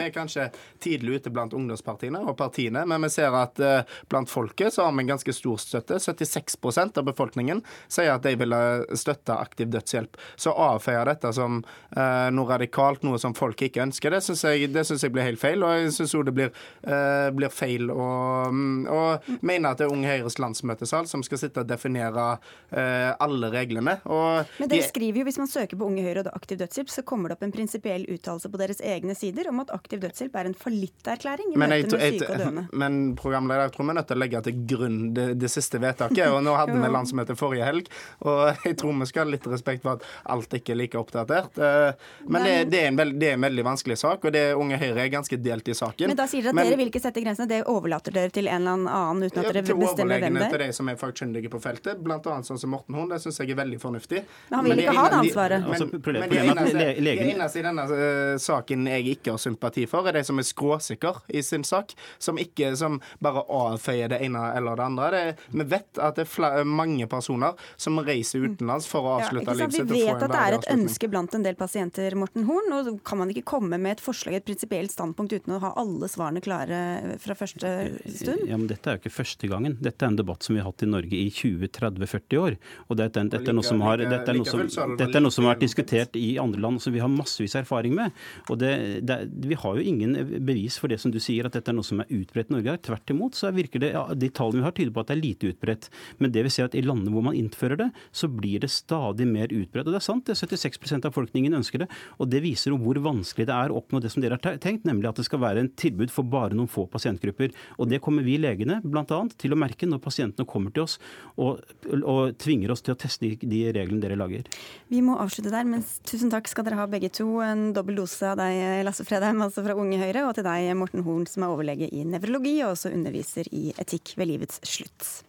er kanskje tidlig ute blant ungdomspartiene og partiene, men vi ser at uh, blant folket så har vi en ganske stor støtte. 76 av befolkningen sier at de vil støtte aktiv dødshjelp. Så avfeier dette som uh, noe radikalt noe som folk ikke ønsker. Det syns jeg, jeg, blir helt feil. Og jeg syns òg det blir, uh, blir, feil å, mm, mene at det er Unge Høyres landsmøtesal som skal sitte og definere uh, alle reglene. Og Men dere skriver jo, hvis man søker på Unge Høyre og aktiv dødshjelp, så kommer det opp en prinsipiell uttalelse på deres egne sider om at aktiv dødshjelp er en fallitterklæring i møte med syke og døende. Men programleder, jeg tror vi er nødt til å legge til grunn det, det siste vedtaket. Og nå hadde vi landsmøte forrige helg, og jeg tror vi skal ha litt respekt for at alt ikke er like oppdatert. Uh, men det, det, er en veld, det er en veldig vanskelig sak, og det Unge Høyre er ganske delt i saken. Men da sier dere at men, dere vil ikke sette grensene, det overlater dere til en eller annen uten at dere bestemmer hvem det er? Til de som er fagkyndige på feltet, bl.a. sånn som Morten Horn. Det syns jeg er veldig fornuftig. Men han vil ikke ha det ansvaret. Men, altså, men det eneste, eneste i denne uh, saken jeg ikke har sympati for, er de som er skråsikre i sin sak, som ikke som bare avfeier det ene eller det andre. Det, vi vet at det er flere, mange personer som reiser utenlands for å avslutte ja, livet sitt. Vi vet at det er et ønske blant en del pasienter, Morten Horn. og kan man ikke komme med et forslag, et prinsipielt standpunkt, uten å ha alle svarene klare fra første stund? Ja, men Dette er jo ikke første gangen. Dette er en debatt som vi har hatt i Norge i 20-30-40 år. Og dette, dette, er noe som har, dette, er noe som, dette er noe som har vært diskutert i andre land, som vi har massevis av erfaring med. Og det, det, Vi har jo ingen bevis for det som du sier, at dette er noe som er utbredt i Norge. Tvert imot så virker det, ja, de tallene vi har tyder på at det er lite utbredt. Men det vil si at i landene hvor man innfører det, så blir det stadig mer utbredt. Og det er sant, det er 76 av befolkningen ønsker det. Og det viser jo hvor vanskelig det er å oppnå det som dere har tenkt, nemlig at det skal være en tilbud for bare noen få pasientgrupper. Og Det kommer vi legene bl.a. til å merke når pasientene kommer til oss og, og, tvinger oss til å teste de reglene dere lager. Vi må avslutte der, men tusen takk skal dere ha begge to. En dobbel dose av deg, Lasse Fredheim, altså fra Unge Høyre, og til deg, Morten Horn, som er overlege i nevrologi og også underviser i etikk ved livets slutt.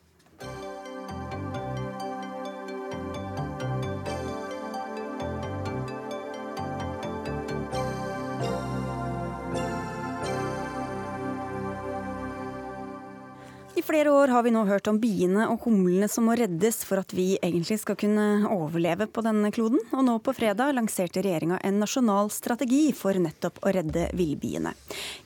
I flere år har vi nå hørt om biene og humlene som må reddes for at vi egentlig skal kunne overleve på denne kloden. Og nå på fredag lanserte regjeringa en nasjonal strategi for nettopp å redde villbiene.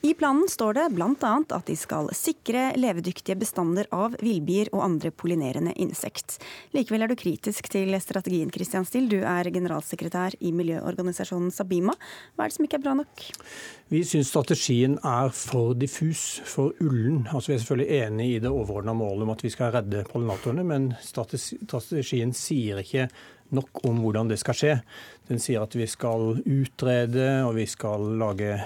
I planen står det bl.a. at de skal sikre levedyktige bestander av villbier og andre pollinerende insekt. Likevel er du kritisk til strategien, Christian Still. Du er generalsekretær i miljøorganisasjonen Sabima. Hva er det som ikke er bra nok? Vi syns strategien er for diffus, for ullen. Altså, vi er selvfølgelig enig i det overordna målet om at vi skal redde pollinatorene, men strategien sier ikke nok om hvordan det skal skje. Den sier at vi skal utrede, og vi skal lage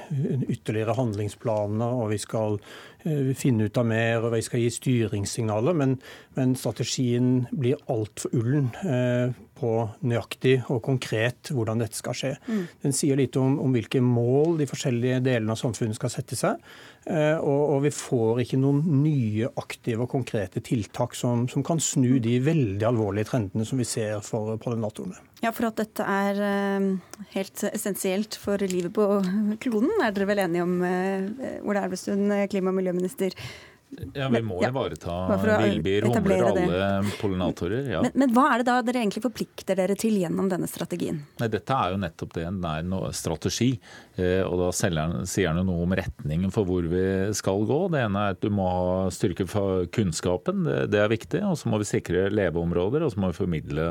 ytterligere handlingsplaner, og vi skal eh, finne ut av mer, og vi skal gi styringssignaler. Men, men strategien blir altfor ullen eh, på nøyaktig og konkret hvordan dette skal skje. Mm. Den sier litt om, om, hvilke mål de forskjellige delene av samfunnet skal sette seg. Eh, og, og, vi får ikke noen nye aktive og konkrete tiltak som, som, kan snu de veldig alvorlige trendene som vi ser for pollinatorene. Ja, For at dette er eh, helt essensielt for livet på kloden, er dere vel enige om, eh, Ola Elvestuen, klima- og miljøminister? Ja, Vi må ivareta ja, villbier, humler og alle pollinatorer. Ja. Men, men, hva er det da dere egentlig forplikter dere til gjennom denne strategien? Nei, Dette er jo nettopp det. Det er en strategi. Eh, og Da sier den noe om retningen for hvor vi skal gå. Det ene er at du må ha styrke for kunnskapen, det, det er viktig. Og så må vi sikre leveområder, og så må vi formidle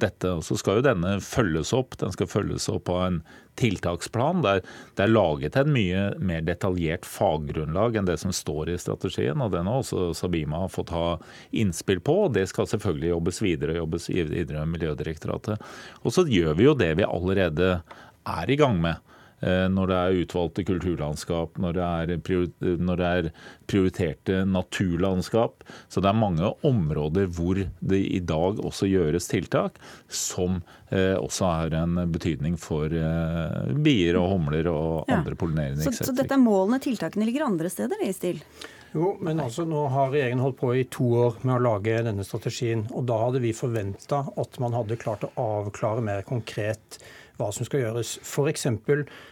dette. Og Så skal jo denne følges opp. Den skal følges opp av en tiltaksplan. Der det er laget en mye mer detaljert faggrunnlag enn det som står i strategien. og Den har også Sabima fått ha innspill på. og Det skal selvfølgelig jobbes videre jobbes videre med Miljødirektoratet. Og så gjør vi jo det vi allerede er i gang med. Eh, når det er utvalgte kulturlandskap, når det er, når det er prioriterte naturlandskap. Så det er mange områder hvor det i dag også gjøres tiltak som eh, også har en betydning for eh, bier og humler og andre ja. pollinerende insekter. Så, så dette er målene, tiltakene ligger andre steder i stil? Jo, men altså nå har regjeringen holdt på i to år med å lage denne strategien. Og da hadde vi forventa at man hadde klart å avklare mer konkret hva som skal gjøres. F.eks.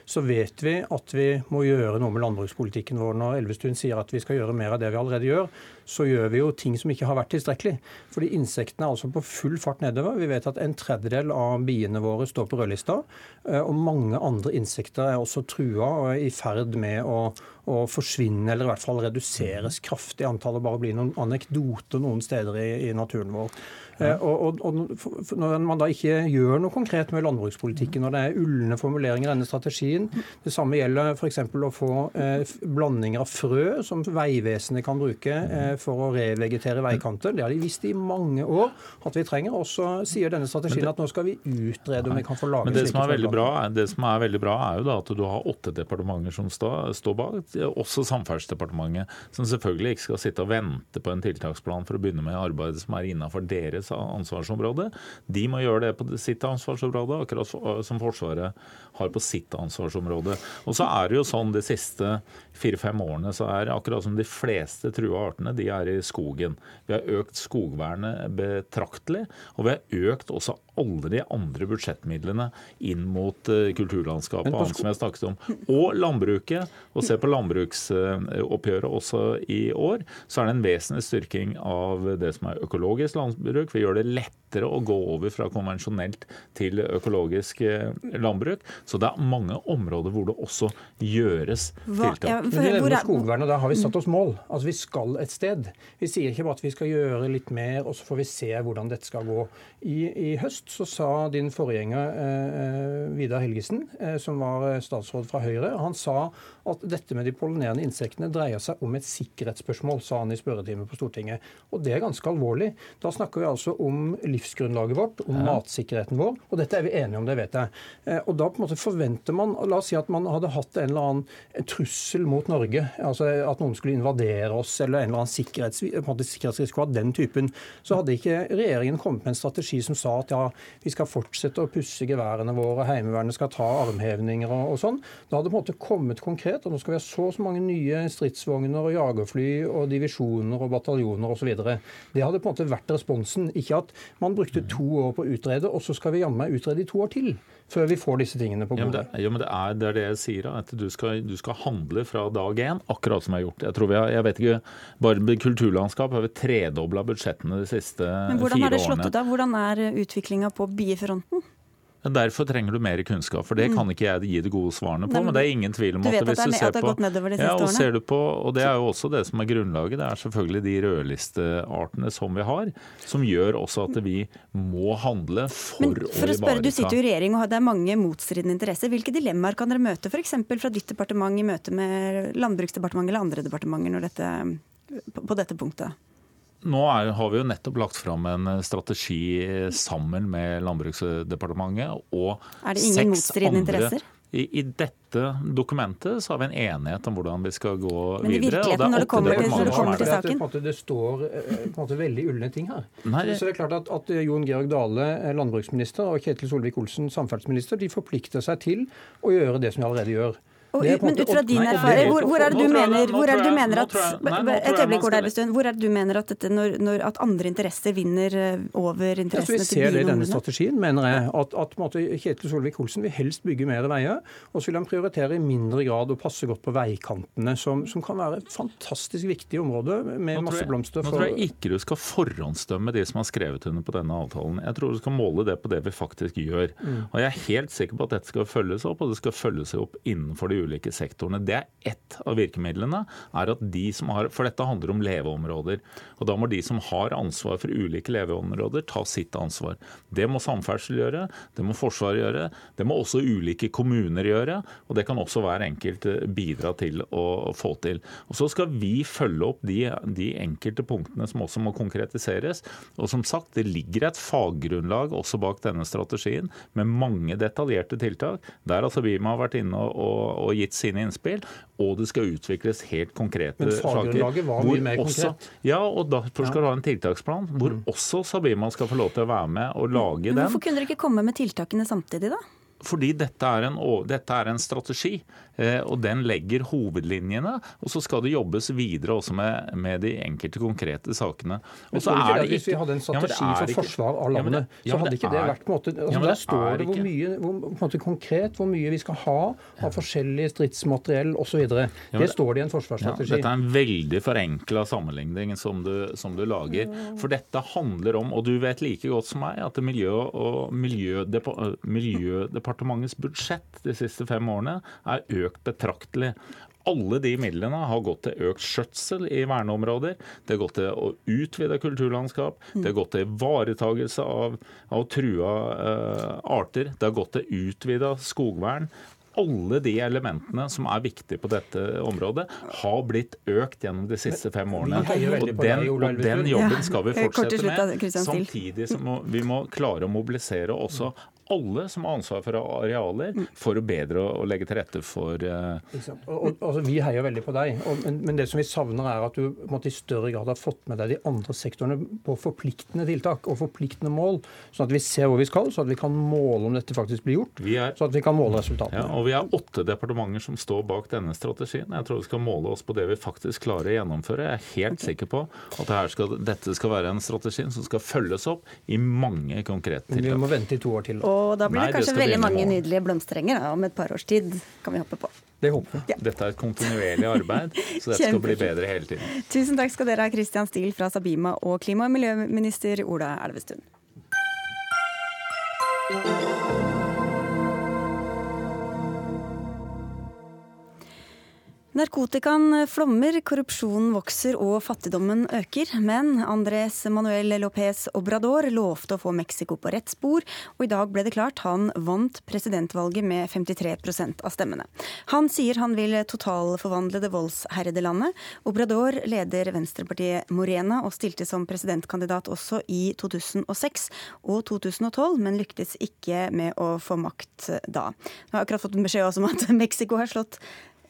så vet vi at vi må gjøre noe med landbrukspolitikken vår. Når Elvestuen sier at vi skal gjøre mer av det vi allerede gjør, så gjør vi jo ting som ikke har vært tilstrekkelig. Fordi insektene er altså på full fart nedover. Vi vet at en tredjedel av biene våre står på rødlista. Eh, og mange andre insekter er også trua og er i ferd med å, å forsvinne, eller i hvert fall reduseres kraftig. Antallet bare blir noen anekdoter noen steder i, i naturen vår. Ja. Eh, og, og, og, Når man da ikke gjør noe konkret med landbrukspolitikken, når det er ulne formuleringer i denne strategien Det samme gjelder f.eks. å få eh, blandinger av frø som Vegvesenet kan bruke eh, for å revegetere veikanter. Det har de visst i mange år at vi trenger. Og så sier denne strategien at nå skal vi utrede om vi kan få lage Men det som, er veldig bra, det som er veldig bra, er jo da at du har åtte departementer som står bak, også Samferdselsdepartementet, som selvfølgelig ikke skal sitte og vente på en tiltaksplan for å begynne med arbeidet som er innenfor deres ansvarsområde. De må gjøre det på sitt ansvarsområde, akkurat som Forsvaret har på sitt ansvarsområde. Og så er det jo sånn de siste fire-fem årene så er akkurat som de fleste trua artene de er i skogen. Vi har økt skogvernet betraktelig, og vi har økt også alle de andre budsjettmidlene inn mot uh, kulturlandskapet og annet som jeg snakket om. Og landbruket. Og se på landbruksoppgjøret også i år, så er det en vesentlig styrking av det som er økologisk landbruk. Vi gjør det lettere å gå over fra konvensjonelt til økologisk eh, landbruk. Så det er mange områder hvor det også gjøres tiltak. Ja, det skogvernet, da har vi satt oss mål. Altså Vi skal et sted. Vi sier ikke bare at vi skal gjøre litt mer, og så får vi se hvordan dette skal gå. I, i høst så sa din forgjenger eh, Vidar Helgesen, eh, som var statsråd fra Høyre, han sa at dette med de pollinerende insektene dreier seg om et sikkerhetsspørsmål, sa han i spørretimen på Stortinget. Og det er ganske alvorlig. Da snakker vi altså om livsgrunnlaget vårt, om ja. matsikkerheten vår, og dette er vi enige om, det vet jeg. Eh, og da på en måte forventer man La oss si at man hadde hatt en eller annen trussel mot Norge, altså at noen skulle invadere oss, eller en eller annen sikkerhets, sikkerhetsrisiko av den typen. Så hadde ikke regjeringen kommet med en strategi som sa at ja, vi skal fortsette å pusse geværene våre, Heimevernet skal ta armhevninger og, og sånn. Da hadde det på en måte kommet konkret og nå skal vi ha så og så mange nye stridsvogner og jagerfly og divisjoner og bataljoner osv. Det hadde på en måte vært responsen. Ikke at man brukte to år på å utrede, og så skal vi jammen utrede i to år til før vi får disse tingene på bordet. Ja, men det, ja, men det, er, det, er, det jeg sier, at du skal, du skal, handle fra dag én, akkurat som jeg har gjort. Jeg tror vi har, jeg vet ikke, Bare med kulturlandskap har vi tredobla budsjettene de siste fire årene. Men Hvordan har det slått ut da? Hvordan er utviklinga på biefronten? Derfor trenger du mer kunnskap. For det kan ikke jeg gi de gode svarene på. Men det er ingen tvil om at hvis du ser på ja, og ser du på, og det er jo også det som er grunnlaget, det er selvfølgelig de rødlisteartene som vi har, som gjør også at vi må handle for, Men for å, ivareta. Du sitter jo i regjering og det er mange motstridende interesser. Hvilke dilemmaer kan dere møte f.eks. fra ditt departement i møte med Landbruksdepartementet eller andre departementer dette, på dette punktet? Nå er, har vi jo nettopp lagt fram en strategi sammen med Landbruksdepartementet og Er det ingen seks motstridende andre interesser? I, I dette dokumentet så har vi en enighet om hvordan vi skal gå Men i videre. og det er når det kommer til- når det kommer er til saken? Det, det står eh, på en måte veldig ulne ting her. Nei, Så det er klart at, at Jon Georg Dale, eh, landbruksminister, og Ketil Solvik-Olsen, samferdselsminister, de forplikter seg til å gjøre det som de allerede gjør. Og, Det er men ut fra din Nei, erfaring, hvor, hvor er det du mener, hvor er det du mener at Et øyeblikk, Ola Elvestuen. Hvor er det du mener at, dette, når, når, at andre interesser vinner over over Jeg til interessene vi ser det i denne strategien, mener jeg. At, at måtte, Kjetil Solvik-Olsen vil helst bygge mer veier. Og så vil han prioritere i mindre grad å passe godt på veikantene, som, som kan være et fantastisk viktig område med masse blomster. Nå tror jeg ikke du skal forhåndsdømme de som har skrevet under på denne avtalen. Jeg tror du skal måle det på det vi faktisk gjør. Mm. Og jeg er helt sikker på at dette skal følges opp, og det skal følges opp innenfor de ulike sektorene. Det er ett av virkemidlene. er at de som har, For dette handler om leveområder. Og da må de som har ansvar for ulike leveområder, ta sitt ansvar. Det må samferdsel gjøre, det må Forsvaret gjøre, det må også ulike kommuner gjøre. Og det kan også hver enkelt eh, bidra til å få til. Og Så skal vi følge opp de, de enkelte punktene som også må konkretiseres. Og som sagt, det ligger et faggrunnlag også bak denne strategien med mange detaljerte tiltak. Der altså Bima har vært inne og, og, og gitt sine innspill. Og det skal utvikles helt konkrete Men saker. var hvor mye mer også- konkret. Ja, og derfor skal du ha en tiltaksplan hvor også Sabima skal få lov til å være med og lage Men den. hvorfor kunne dere ikke komme med tiltakene samtidig, da? Fordi dette er en, dette er en strategi, eh, og den legger hovedlinjene. Og så skal det jobbes videre også med, med de enkelte konkrete sakene. Og så er det, ikke, Hvis vi hadde en det strategi ja, for forsvar av Ja, men landet, det- ja, så hadde ikke det er- vært på en måte, altså Der står det hvor mye hvor, på en måte konkret hvor mye vi skal ha av forskjellig stridsmateriell osv. Ja, Det står det i en Ja, forsvarsstrategi. dette er en veldig forenkla sammenligning som du, som du lager. For dette handler om, og du vet like godt som meg, at Miljø- og Miljødepa- Miljødepartementets budsjett de siste fem årene er økt betraktelig. Alle de midlene har gått til økt skjøtsel i verneområder. Det har gått til å utvide kulturlandskap. Det har gått til ivaretagelse av, av trua eh, arter. Det har gått til utvida skogvern. Alle de elementene som er viktige på dette området, har blitt økt gjennom de siste fem årene. Og den, og den jobben skal vi fortsette med. Samtidig som vi må klare å mobilisere også alle som har ansvar for arealer, for å bedre å legge til rette for eh? Og, og, altså, vi heier veldig på deg, og, men, men det som vi savner er at du måtte i større grad har fått med deg de andre sektorene på forpliktende tiltak og forpliktende mål, sånn at vi ser hvor vi skal, sånn at vi kan måle om dette faktisk blir gjort. Er sånn at vi kan måle resultatene. Ja, og Vi er åtte departementer som står bak denne strategien. Jeg tror vi skal måle oss på det vi faktisk klarer å gjennomføre. Jeg er helt sikker på at det her skal, dette skal være en strategi som skal følges opp i mange konkrete tiltak. vi må vente i to år til. da. Og da blir Nei, det kanskje det veldig mange nå. nydelige blomsterenger da, om et par års tid. Kan vi hoppe på. Det håper vi. Dette er et kontinuerlig arbeid, så dette skal bli bedre hele tiden. Tusen takk skal dere ha, Christian Steele fra Sabima og klima- og miljøminister Ola Elvestuen. Narkotikaen flommer, korrupsjonen vokser og fattigdommen øker. Men Andrés Manuel López Obrador lovte å få Mexico på rett spor, og i dag ble det klart han vant presidentvalget med 53% av stemmene. Han sier han vil totalforvandle det voldsherrede landet. Obrador leder venstrepartiet Morena og stilte som presidentkandidat også i 2006 og 2012, men lyktes ikke med å få makt da. Jeg har akkurat fått en beskjed om at Mexico har slått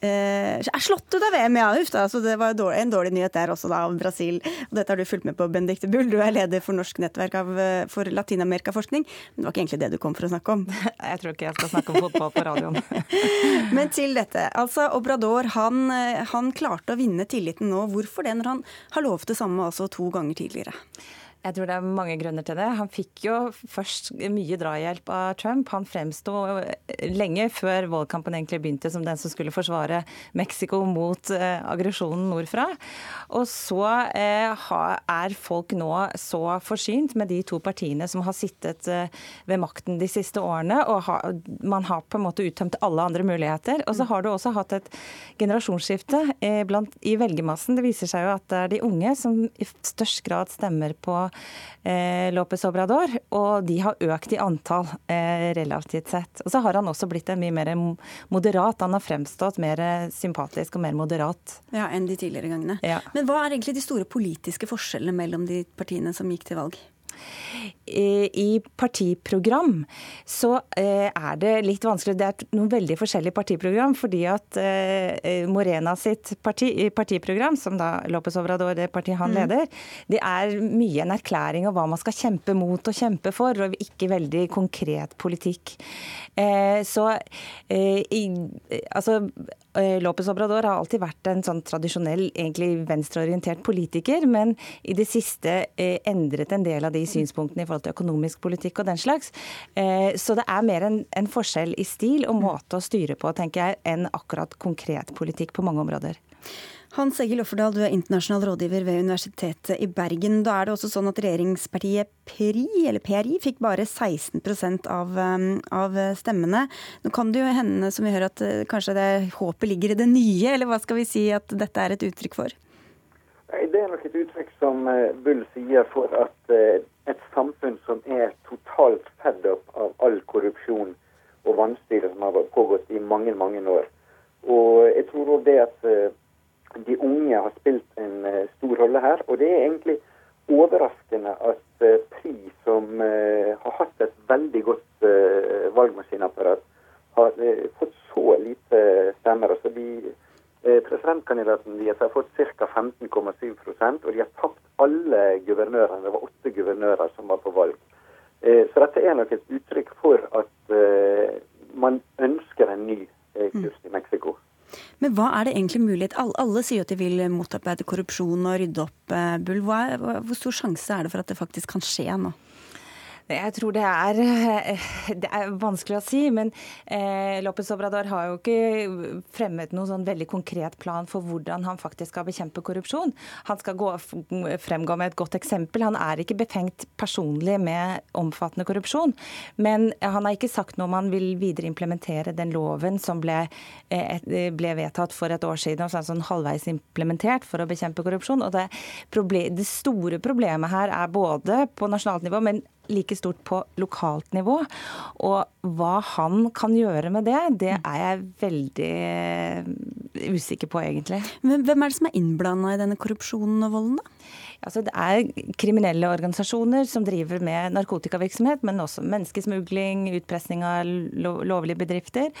Eh, er slått ut av VM, ja. Uff da. Så det var en dårlig nyhet der også, da, av Brasil. Og dette har du fulgt med på, Benedicte Bull. Du er leder for Norsk nettverk av, eh, for latinamerikaforskning. Men det var ikke egentlig det du kom for å snakke om. Jeg tror ikke jeg skal snakke om fotball på radioen. Men til dette. Altså, Obrador han, eh, han klarte å vinne tilliten nå. Hvorfor det, når han har lovt det samme altså to ganger tidligere? Jeg tror det er mange grunner til det. Han fikk jo først mye drahjelp av Trump. Han fremsto lenge før valgkampen egentlig begynte som den som skulle forsvare Mexico mot eh, aggresjonen nordfra. Og så eh, er folk nå så forsynt med de to partiene som har sittet eh, ved makten de siste årene, og ha, man har på en måte uttømt alle andre muligheter. Og så har du også hatt et generasjonsskifte eh, blant, i velgermassen. Det viser seg jo at det er de unge som i størst grad stemmer på eh, Lopez Obrador, og de har økt i antall eh, relativt sett. Og så har han også blitt en mye mer moderat. Han har fremstått mer sympatisk og mer moderat. Ja, Enn de tidligere gangene. Ja. Men hva er egentlig de store politiske forskjellene mellom de partiene som gikk til valg? I partiprogram så eh, er det litt vanskelig. Det er noen veldig forskjellige partiprogram. Fordi at eh, Morena sitt parti, partiprogram, som da Lopez Obrador, det partiet han mm. leder, det er mye en erklæring om hva man skal kjempe mot og kjempe for, og ikke veldig konkret politikk. Eh, så altså Lopez Obrador har alltid vært en sånn tradisjonell, egentlig venstreorientert politiker, men i det siste endret en del av de synspunktene i forhold til økonomisk politikk og den slags. Eh, så det er mer en, en forskjell i stil og måte å styre på, tenker jeg, enn akkurat konkret politikk på mange områder. Hans Egil Offerdal, du er internasjonal rådgiver ved Universitetet i Bergen. Da er det også sånn at regjeringspartiet PRI, eller PRI fikk bare 16 av, um, av stemmene. Nå kan det jo hende, som vi hører, at eh, kanskje det håpet ligger i det nye, eller hva skal vi si at dette er et uttrykk for? Det er nok et uttrykk som eh, Bull sier for at eh, et samfunn som er totalt fedd opp av all korrupsjon og vanstyre som har pågått i mange, mange år. Og jeg tror òg det at de unge har spilt en stor rolle her. Og det er egentlig overraskende at PRI, som har hatt et veldig godt valgmaskinapparat, har fått så lite stemmer. Altså de Eh, presidentkandidaten deres har fått ca. 15,7 og de har tapt alle guvernørene. Det var åtte guvernører som var på valg. Eh, så dette er nok et uttrykk for at eh, man ønsker en ny kurs i Mexico. Men hva er det egentlig mulighet Alle sier at de vil motarbeide korrupsjon og rydde opp. Bull. Hvor stor sjanse er det for at det faktisk kan skje nå? Jeg tror det er, eh, det er vanskelig å si, men eh, Lopez Obrador har jo ikke fremmet noen sånn veldig konkret plan for hvordan han faktisk skal bekjempe korrupsjon. Han skal gå, fremgå med et godt eksempel. Han er ikke befengt personlig med omfattende korrupsjon. Men han har ikke sagt noe om han vil videre implementere den loven som ble, eh, ble vedtatt for et år siden, og sånn halvveis implementert for å bekjempe korrupsjon. Og det, problem, det store problemet her er både på nasjonalt nivå, men like stort på lokalt nivå. Og hva han kan gjøre med det, det er jeg veldig eh, usikker på, egentlig. Men hvem er det som er innblanda i denne korrupsjonen og volden, da? Altså, det er kriminelle organisasjoner som driver med narkotikavirksomhet, men også menneskesmugling, utpressing av lovlige bedrifter.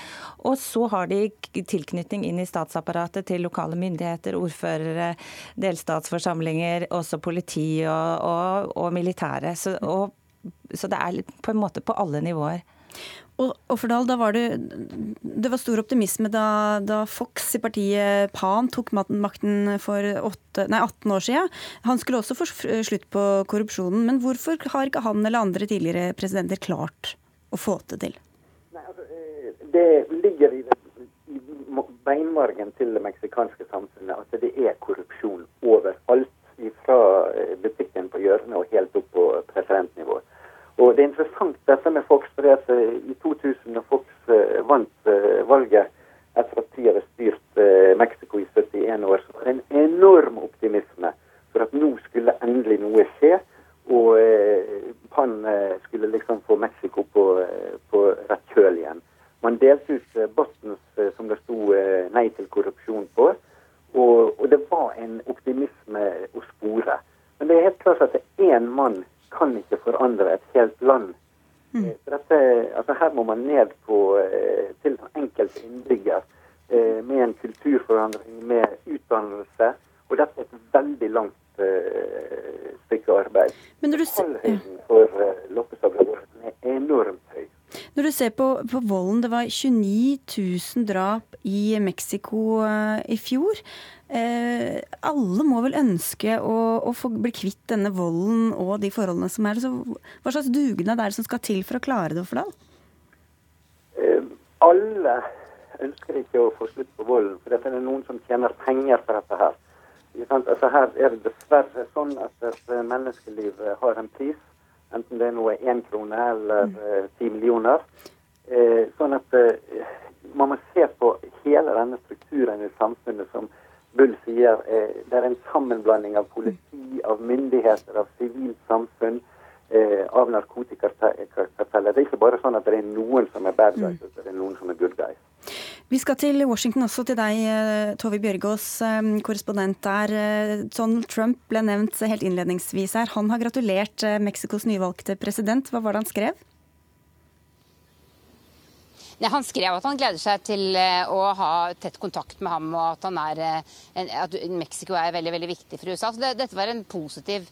Og så har de tilknytning inn i statsapparatet til lokale myndigheter, ordførere, delstatsforsamlinger, også politi og, og, og militære. Så, og så det er på en måte på alle nivåer. Og Offerdal, da var det, det var stor optimisme da, da, Fox i partiet PAN tok makten for 8, nei, 18 år siden. Han skulle også få slutt på korrupsjonen. Men hvorfor har ikke han eller andre tidligere presidenter klart å få det til? Nei, altså, eh, det ligger i, i beinmargen til det meksikanske samfunnet at det er korrupsjon overalt. Fra eh, butikken på hjørnet og helt opp på presidentnivå. Og Det er interessant dette med Fox. for det I 2000, da Fox eh, vant eh, valget etter at de hadde styrt eh, Mexico i 71 år, så var det en enorm optimisme for at nå skulle endelig noe skje. Og han skulle liksom få Mexico på, på rett kjøl igjen. Man delte ut buttons som det sto 'nei til korrupsjon' på. Og, og, det var en optimisme å spore. Men det er helt klart at det er én mann kan ikke forandre et helt land. Mm. Eh, dette, altså her må man ned på, eh, til den enkelte innbygger eh, med en kulturforandring, med utdannelse. Og dette er et veldig langt stykke arbeid. Men når du Fallhøyden for Loppes Obrador er enormt høy. Ser på, på, volden, det var 29 000 drap i Mexico i fjor. Uh, alle må vel ønske å, å, bli kvitt denne volden og de forholdene som er. Så hva slags dugnad er det som skal til for å klare det, Offerdal? Uh, alle ønsker ikke å få slutt på volden, for det er noen som tjener penger på dette her. Altså her er det dessverre sånn at et menneskeliv har en pris, enten det er noe én krone eller mm. eh, ti millioner. Eh, sånn at eh, man må se på hele denne strukturen i samfunnet som Bull sier, det er en sammenblanding av politi, av myndigheter, av sivilt samfunn, av narkotikakarteller. Det er ikke bare sånn at det er noen som er bad guys, mm. det er noen som er good guys. Vi skal til Washington også, til deg, eh, Tove Bjørgaas, eh, korrespondent der. Eh, Donald Trump ble nevnt helt innledningsvis her. Han har gratulert Mexicos nyvalgte president. Hva var det han skrev? Han skrev at han gleder seg til å ha tett kontakt med ham, og at, han er, at Mexico er veldig veldig viktig for USA. Så det, dette var en positiv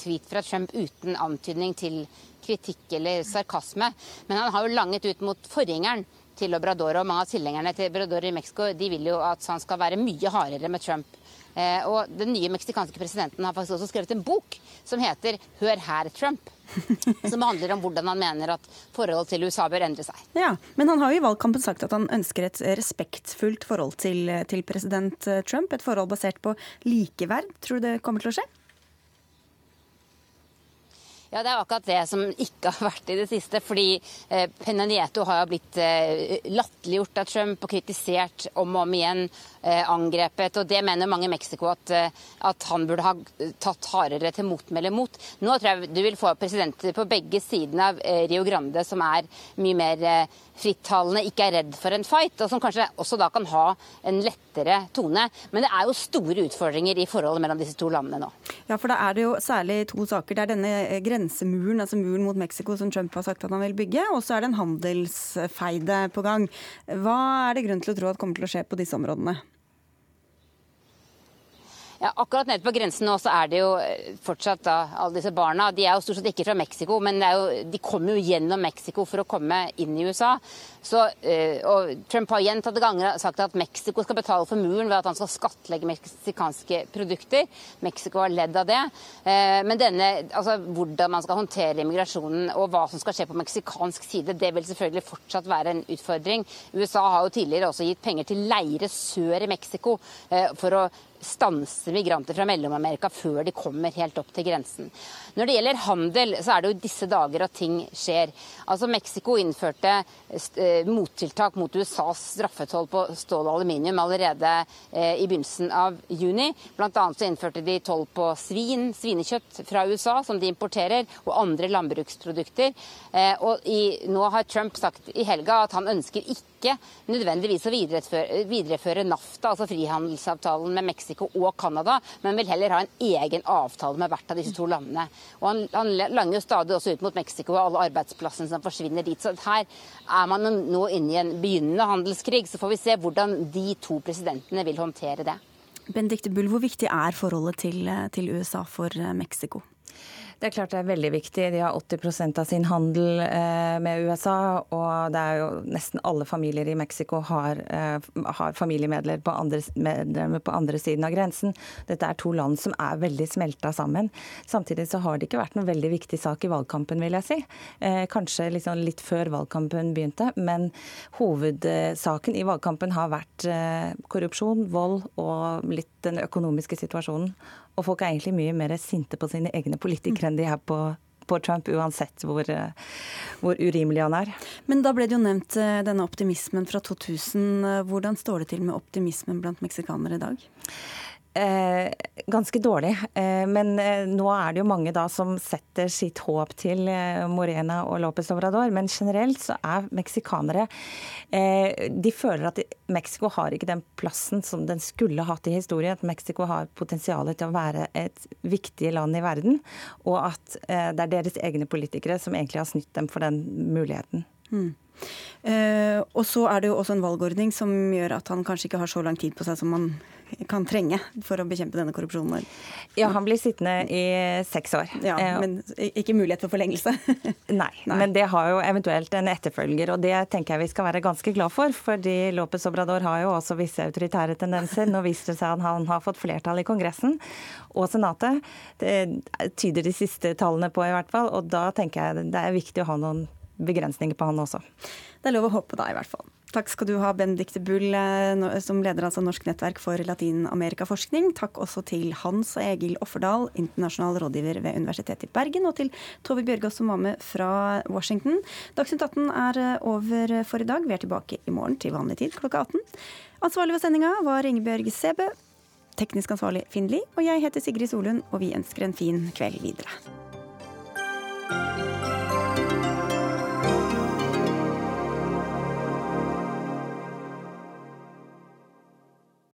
tweet fra Trump uten antydning til kritikk eller sarkasme. Men han har jo langet ut mot forgjengeren til Obrador. Og mange av tilhengerne til Obrador i Mexico de vil jo at han skal være mye hardere med Trump. Eh, og den nye meksikanske presidenten har faktisk også skrevet en bok som heter 'Hør her, Trump'. som handler om hvordan han mener at forholdet til USA bør endre seg. Ja, Men han har jo i valgkampen sagt at han ønsker et respektfullt forhold til, til president Trump. Et forhold basert på likeverd. Tror du det kommer til å skje? Ja, Det er akkurat det som ikke har vært i det siste. fordi eh, Pena Nieto har jo blitt eh, latterliggjort av Trump og kritisert om og om igjen. Eh, angrepet. og Det mener mange i Mexico at, eh, at, han burde ha tatt hardere til motmæle mot. Nå tror jeg du vil få presidenter på begge sidene av eh, Rio Grande som er mye mer eh, frittalende, ikke er redd for en fight, og som kanskje også da kan ha en lettere tone. Men det er jo store utfordringer i forholdet mellom disse to landene nå. Ja, for da er det jo særlig to saker. Det er denne grensemuren, altså muren mot Mexico, som Trump har sagt at han vil bygge, og så er det en handelsfeide på gang. Hva er det grunn til å tro at kommer til å skje på disse områdene? Ja, akkurat nede på grensen nå så er det jo eh, fortsatt da, alle disse barna. De er jo stort sett ikke fra Mexico, men jo, de kommer jo gjennom Mexico for å komme inn i USA. Så, eh, og Trump har gjentatte ganger sagt at Mexico skal betale for muren ved at han skal skattlegge meksikanske produkter. Mexico har ledd av det. Eh, men denne, altså, hvordan man skal håndtere immigrasjonen og hva som skal skje på meksikansk side, det vil selvfølgelig fortsatt være en utfordring. USA har jo tidligere også gitt penger til leire sør i Mexico for å stanse migranter fra Mellom-Amerika før de kommer helt opp til grensen. Når det gjelder handel, så er det jo disse dager at ting skjer. Altså Mexico innførte eh, mottiltak mot USAs straffetoll på stål og aluminium allerede eh, i begynnelsen av juni. Blant annet så innførte de toll på svin, svinekjøtt fra USA, som de importerer, og andre landbruksprodukter. Eh, og i, nå har Trump sagt i helga at han ønsker ikke ikke nødvendigvis å videreføre, videreføre NAFTA, altså frihandelsavtalen med Mexico og Canada, men vil heller ha en egen avtale med hvert av disse to landene. Og Han, han langer jo stadig også ut mot Mexico og alle arbeidsplassene som forsvinner dit. Så her er man nå inne i en begynnende handelskrig. Så får vi se hvordan de to presidentene vil håndtere det. Benedicte Bull, hvor viktig er forholdet til, til USA for Mexico? Det er klart det er veldig viktig. De har 80% av sin handel eh, med USA. Og det er jo nesten alle familier i Mexico har, eh, har familiemedlemmer på, på andre siden av grensen. Dette er to land som er veldig smelta sammen. Samtidig så har det ikke vært noen veldig viktig sak i valgkampen, vil jeg si. Eh, kanskje liksom litt før valgkampen begynte. Men hovedsaken i valgkampen har vært korrupsjon, vold og litt den økonomiske situasjonen. Og folk er egentlig mye mer sinte på sine egne politikere enn de er på, på Trump, uansett hvor, hvor, urimelig han er. Men da ble det jo nevnt eh, denne optimismen fra 2000. Hvordan står det til med optimismen blant meksikanere i dag? Eh, ganske dårlig. Eh, men eh, nå er det jo mange da som setter sitt håp til eh, Morena og López Obrador. Men generelt så er meksikanere eh, De føler at Mexico har ikke den plassen som den skulle hatt i historien. At Mexico har potensial til å være et viktig land i verden. Og at eh, det er deres egne politikere som egentlig har snytt dem for den muligheten. Mm. Uh, og så er det jo også en valgordning som gjør at han kanskje ikke har så lang tid på seg som man kan trenge for å bekjempe denne korrupsjonen? Ja, han blir sittende i seks år. Ja, eh, Men ikke mulighet for forlengelse? Nei, Nei, men det har jo eventuelt en etterfølger, og det tenker jeg vi skal være ganske glad for. Fordi Lopez Obrador har jo også visse autoritære tendenser. Nå viser det seg at han har fått flertall i Kongressen og Senatet. Det tyder de siste tallene på, i hvert fall. Og da tenker jeg det er viktig å ha noen begrensninger på han også. Det er lov å håpe da, i hvert fall. Takk skal du ha, Benedicte Bull, eh, som leder altså Norsk nettverk for latinamerikaforskning. Takk også til Hans og Egil Offerdal, internasjonal rådgiver ved Universitetet i Bergen, og til Tove Bjørgaas, som var med fra Washington. Dagsnytt 18 er eh, over for i dag. Vi er tilbake i morgen til vanlig tid klokka 18. Ansvarlig for sendinga var Ingebjørg Sebe. Teknisk ansvarlig Finn Lie, og jeg heter Sigrid Solund, og vi ønsker en fin kveld videre.